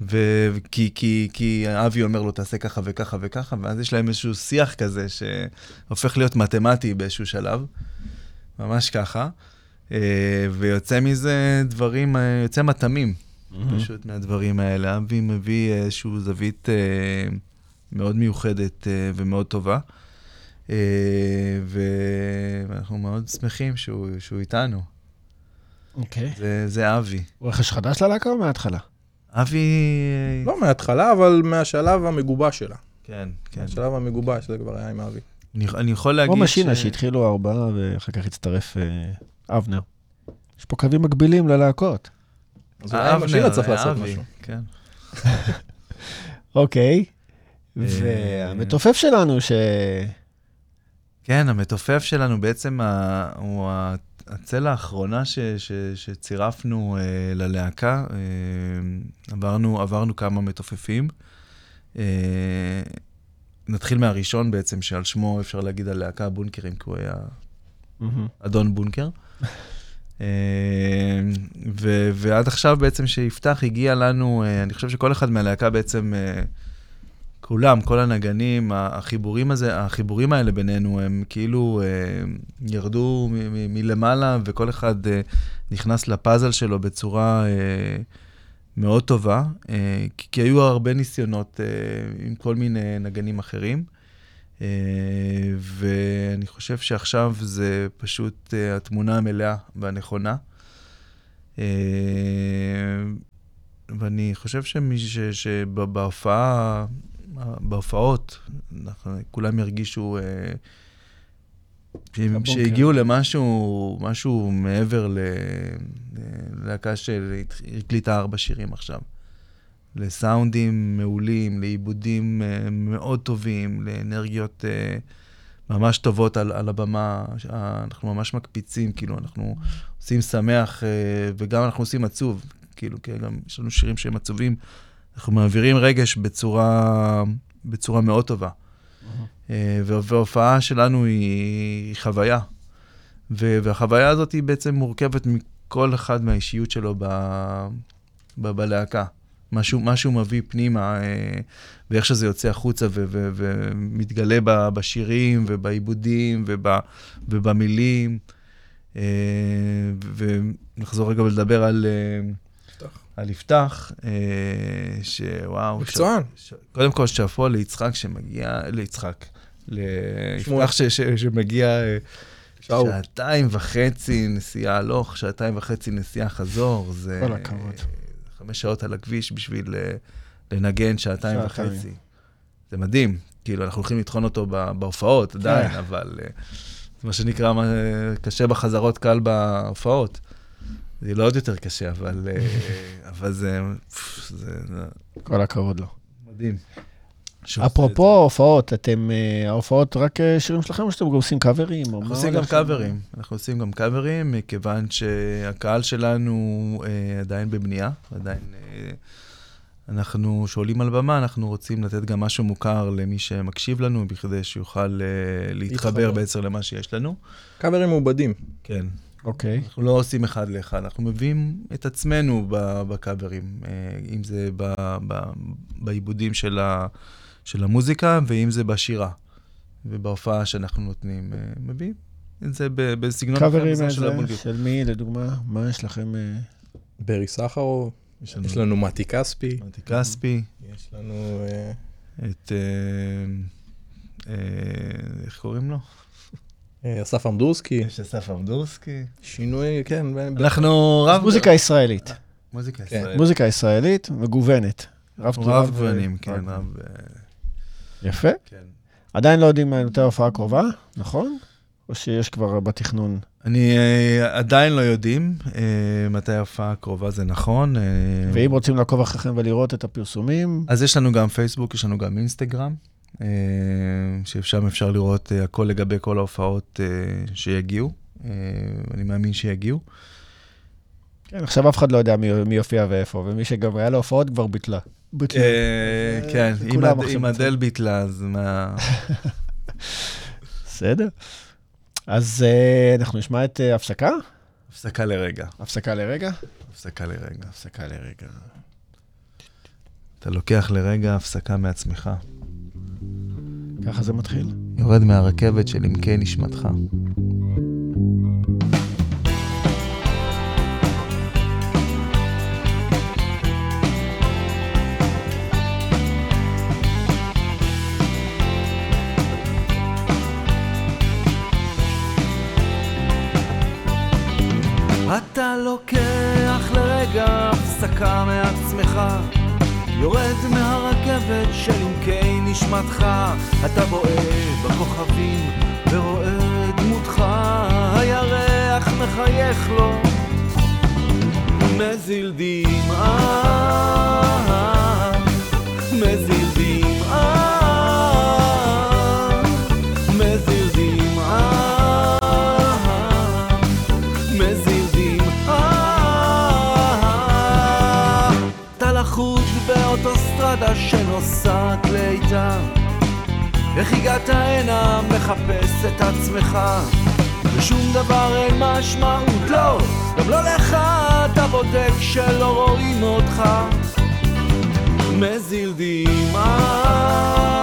וכי כי, כי אבי אומר לו, תעשה ככה וככה וככה, ואז יש להם איזשהו שיח כזה שהופך להיות מתמטי באיזשהו שלב, ממש ככה. אה, ויוצא מזה דברים, אה, יוצא מטעמים, פשוט מהדברים האלה. אבי מביא איזושהי זווית אה, מאוד מיוחדת אה, ומאוד טובה. אה, ואנחנו מאוד שמחים שהוא, שהוא איתנו. אוקיי. זה, זה אבי. הוא רכש חדש ללהקה או מההתחלה? אבי... לא מההתחלה, אבל מהשלב המגובש שלה. כן, כן. מהשלב המגובש, זה כבר היה עם אבי. אני, אני יכול להגיד כמו משינה, שהתחילו ארבעה ואחר כך הצטרף אה, אבנר. יש פה קווים מקבילים ללהקות. אז אולי עם השירה צריך אה, לעשות אבי, משהו. כן. אוקיי. והמתופף שלנו, ש... כן, המתופף שלנו בעצם ה, הוא הצלע האחרונה ש, ש, שצירפנו אה, ללהקה. אה, עברנו, עברנו כמה מתופפים. אה, נתחיל מהראשון בעצם, שעל שמו אפשר להגיד הלהקה בונקרים, כי הוא היה. אדון בונקר. ו- ועד עכשיו בעצם שיפתח הגיע לנו, אני חושב שכל אחד מהלהקה בעצם, כולם, כל הנגנים, החיבורים, הזה, החיבורים האלה בינינו, הם כאילו אה, ירדו מלמעלה, וכל אחד אה, נכנס לפאזל שלו בצורה אה, מאוד טובה, כי, היו הרבה ניסיונות עם כל מיני נגנים אחרים. אה, ואני חושב שעכשיו זה פשוט אה, התמונה המלאה והנכונה. אה, ואני חושב שמי שבהופעה, בהופעות, אנחנו- כולם ירגישו אה, שהם-. שהגיעו למשהו משהו מעבר ללהקה שהקליטה ארבע שירים עכשיו. לסאונדים מעולים, לעיבודים אה, מאוד טובים, לאנרגיות אה, ממש טובות על, על הבמה. אנחנו ממש מקפיצים, כאילו, אנחנו עושים שמח, אה, וגם אנחנו עושים עצוב. כאילו, כי גם יש לנו שירים שהם עצובים, אנחנו מעבירים רגש בצורה, בצורה מאוד טובה. וה- וההופעה שלנו היא, היא חוויה. והחוויה הזאת היא בעצם מורכבת מכל אחד מהאישיות שלו ב, ב- בלהקה. משהו, משהו מביא פנימה, אה, ואיך שזה יוצא החוצה ו- ו- ומתגלה ב- בשירים ובעיבודים וב- ובמילים. אה, ונחזור רגע ולדבר על... יפתח. על יפתח, אה, שוואו. מקצוען. ש- קודם כל, שאפו ליצחק שמגיע, ליצחק. ליפתח ש- ש- שמגיע אה, שאול. שעתיים וחצי נסיעה הלוך, שעתיים וחצי נסיעה חזור, זה... כל הכבוד. חמש שעות על הכביש בשביל אה, לנגן שעתיים שעתיים. וחצי. זה מדהים. כאילו, אנחנו הולכים לטחון אותו בהופעות עדיין, כן. אבל זה מה שנקרא, קשה בחזרות, קל בהופעות. זה לא עוד יותר קשה, אבל, אה, אבל זה, זה, כל הכבוד לו. מדהים. אפרופו הופעות, אתם, אה, ההופעות רק אה, שירים שלכם או שאתם גם עושים קאברים? אנחנו עושים גם? קאברים, אנחנו עושים גם קאברים, מכיוון שהקהל שלנו אה, עדיין בבנייה, עדיין... אה, אנחנו, שעולים על במה, אנחנו רוצים לתת גם משהו מוכר למי שמקשיב לנו, בכדי שיוכל אה, להתחבר. בעצם למה שיש לנו. קאברים מעובדים. כן. אוקיי. אנחנו לא עושים אחד לאחד, אנחנו מביאים את עצמנו ב- בקאברים, אה, אם זה ב- ב- בעיבודים של, ה, של המוזיקה, ואם זה בשירה. ובהופעה שאנחנו נותנים, אה, מביאים את זה ב- בסגנון קאברים המזרח של. של מי, לדוגמה? מה יש לכם? אה? ברי סחרוב, יש לנו יש לנו מתי כספי, מתי כספי, יש לנו... את... אה, אה, איך קוראים לו? אה, אסף אמדורסקי, יש אסף אמדורסקי. שינוי, כן, אנחנו רב... מוזיקה ישראלית. מוזיקה כן. ישראלית. מוזיקה ישראלית, מגוונת. רב גוונים, כן, רב... אה, יפה. כן. עדיין לא יודעים מתי ההופעה הקרובה, נכון? או שיש כבר בתכנון? אני אה, עדיין לא יודעים מתי ההופעה הקרובה, זה נכון. ואם רוצים לעקוב אחריכם ולראות את הפרסומים, אז יש לנו גם פייסבוק, יש לנו גם אינסטגרם, ששם אפשר לראות אה, הכל לגבי כל ההופעות אה, שיגיעו. אה, אני מאמין שיגיעו. כן, עכשיו אף אחד לא יודע מי, מי יופיע ואיפה, ומי שגם היה לו הופעות כבר ביטלה. ביטלה. אה, כן, אם אדל ביטלה, אז מה... בסדר. אז אה, אנחנו נשמע את אה, הפסקה? הפסקה לרגע. הפסקה לרגע? הפסקה לרגע. הפסקה לרגע. אתה לוקח לרגע הפסקה מעצמך. ככה זה מתחיל. יורד מהרכבת של עמקי נשמתך. אתה לוקח לרגע הפסקה מעצמך יורד מהרכבת של עמקי נשמתך. אתה בועט בכוכבים ורואה דמותך. הירח מחייך לו. מזיל דמעה. מזיל איך הגעת הנה? מחפש את עצמך. ושום דבר אין משמעות לא. גם לא לך אתה בודק שלא רואים אותך. מזיל דמעה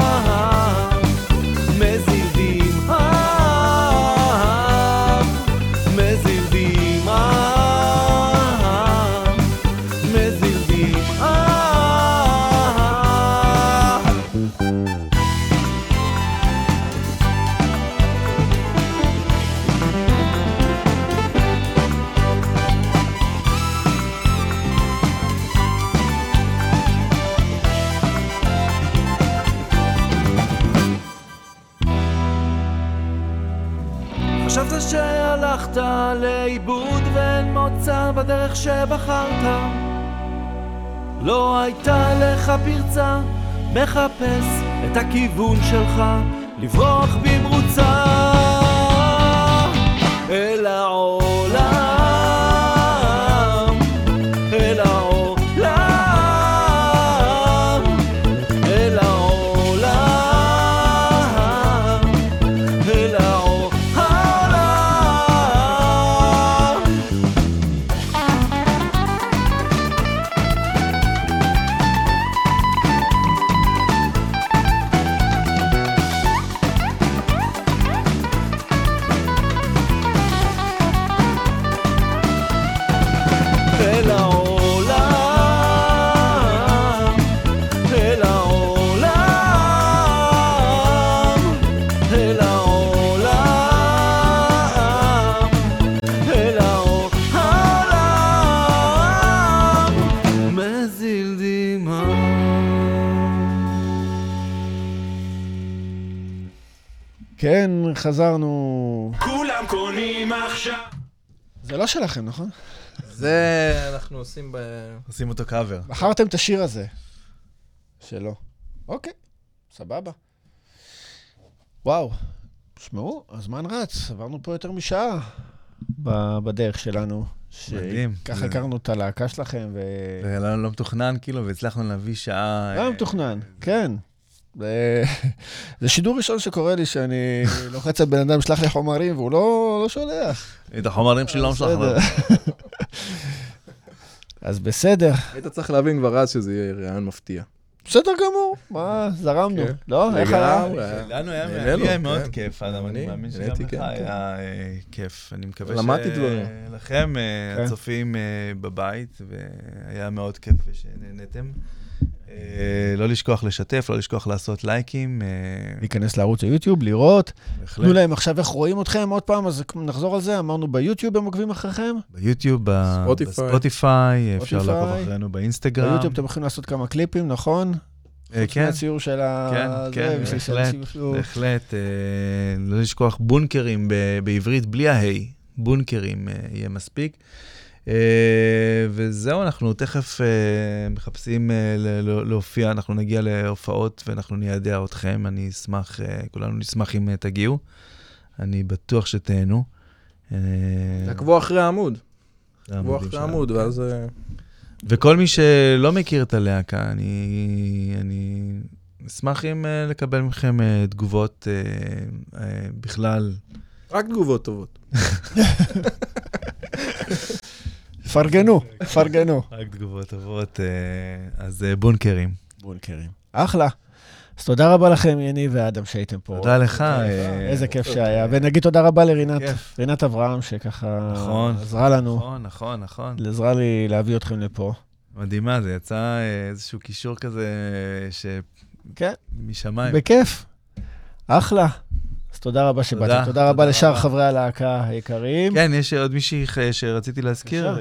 לאיבוד ואין מוצא בדרך שבחרת. לא הייתה לך פרצה מחפש את הכיוון שלך לברוח במרוצה. אל העולם חזרנו. כולם קונים עכשיו. זה לא שלכם, נכון? זה אנחנו עושים ב... עושים אותו קאבר. בחרתם את השיר הזה. שלא. אוקיי, סבבה. וואו, תשמעו, הזמן רץ, עברנו פה יותר משעה ב- בדרך שלנו. מדהים. ככה זה- הכרנו את הלהקה שלכם, ו... זה לא לא מתוכנן, כאילו, והצלחנו להביא שעה... לא אה, מתוכנן, כן. זה- זה שידור ראשון שקורה לי, שאני לוחץ על בן אדם, שלח לי חומרים, והוא לא לא שולח. את החומרים שלי לא משחרר. בסדר. אז בסדר, היית צריך להבין כבר אז שזה יהיה רעיון מפתיע. בסדר גמור, מה, זרמנו. כן. לא, איך היה? לנו היה מאוד כן. כיף, אדם, אני מאמין שגם לך כן, היה אה, כיף. אני מקווה. שלכם, אה. הצופים אה, בבית, והיה מאוד כיף ושנהנתם. אה, לא לשכוח לשתף, לא לשכוח לעשות לייקים. אה, להיכנס לערוץ היוטיוב, לראות. בהחלט. תנו להם עכשיו איך רואים אתכם עוד פעם, אז נחזור על זה, אמרנו ביוטיוב הם עוקבים אחריכם. ביוטיוב. בספוטיפיי, אפשר. לעקוב אחרינו באינסטגרם. ביוטיוב אתם יכולים לעשות כמה קליפים, נכון? אה, חוץ כן, מהציור של ה... כן, כן, בהחלט, בהחלט. לא לשכוח בונקרים בעברית, בלי ההי. בונקרים יהיה מספיק. אה, וזהו, אנחנו תכף אה, מחפשים אה, להופיע, אנחנו נגיע להופעות ואנחנו ניידע אתכם. אני אשמח, כולנו נשמח אם תגיעו. אני בטוח שתהנו. תעקבו אחרי העמוד, תעקבו אחרי. העמוד, ואז... אה, וכל מי שלא מכיר את הלהקה, אני, אני אשמח אם אה, לקבל מכם אה, תגובות אה, בכלל. רק תגובות טובות. פרגנו, פרגנו. רק תגובות טובות, אה, אז אה, בונקרים. בונקרים. אחלה. אז תודה רבה לכם, יניב ואדם, שהייתם פה. תודה לך. אה, איזה כיף שהיה. ונגיד תודה רבה לרינת. רינת אברהם, שככה נכון. עזרה לנו, נכון, נכון, נכון. עזרה לי להביא אתכם לפה. מדהימה, זה יצא איזשהו קישור כזה כן, שמשמיים. בכיף. אחלה. תודה רבה שבאתם. תודה, תודה רבה תודה לשאר רבה. חברי הלהקה היקרים. כן, יש עוד מישהי שרציתי להזכיר. אה, אה,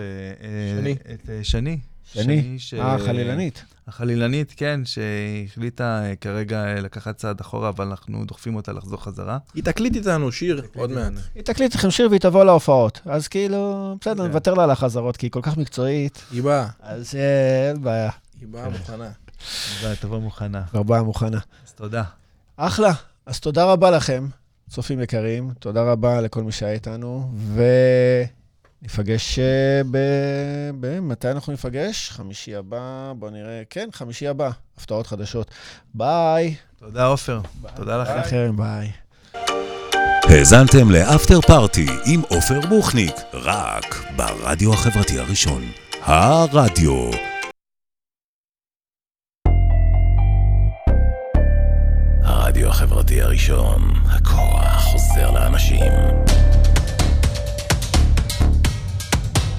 שני. את אה, שני. שני? ש- אה, חלילנית. החלילנית, כן, שהחליטה כרגע לקחת צעד אחורה, אבל אנחנו דוחפים אותה לחזור חזרה. היא תקליט איתנו שיר עוד מעט. היא תקליט לכם שיר והיא תבוא להופעות. אז כאילו, בסדר, כן. נוותר לה על החזרות, כי היא כל כך מקצועית, היא באה, אז אין בעיה. היא באה מוכנה. אז תבוא מוכנה. באה מוכנה. אז תודה. אחלה. אז תודה רבה לכם, צופים יקרים. תודה רבה לכל מי שהיה איתנו, וניפגש אה, ב... ב... מתי אנחנו ניפגש? חמישי הבא, בואו נראה. כן, חמישי הבא, הפתעות חדשות. ביי. תודה, עופר. תודה לכם. ביי לכם, ביי. האזנתם לאפטר פארטי עם עופר בוחניק, רק ברדיו החברתי הראשון. הרדיו. הרדיו החברתי הראשון, הכוח חוזר לאנשים.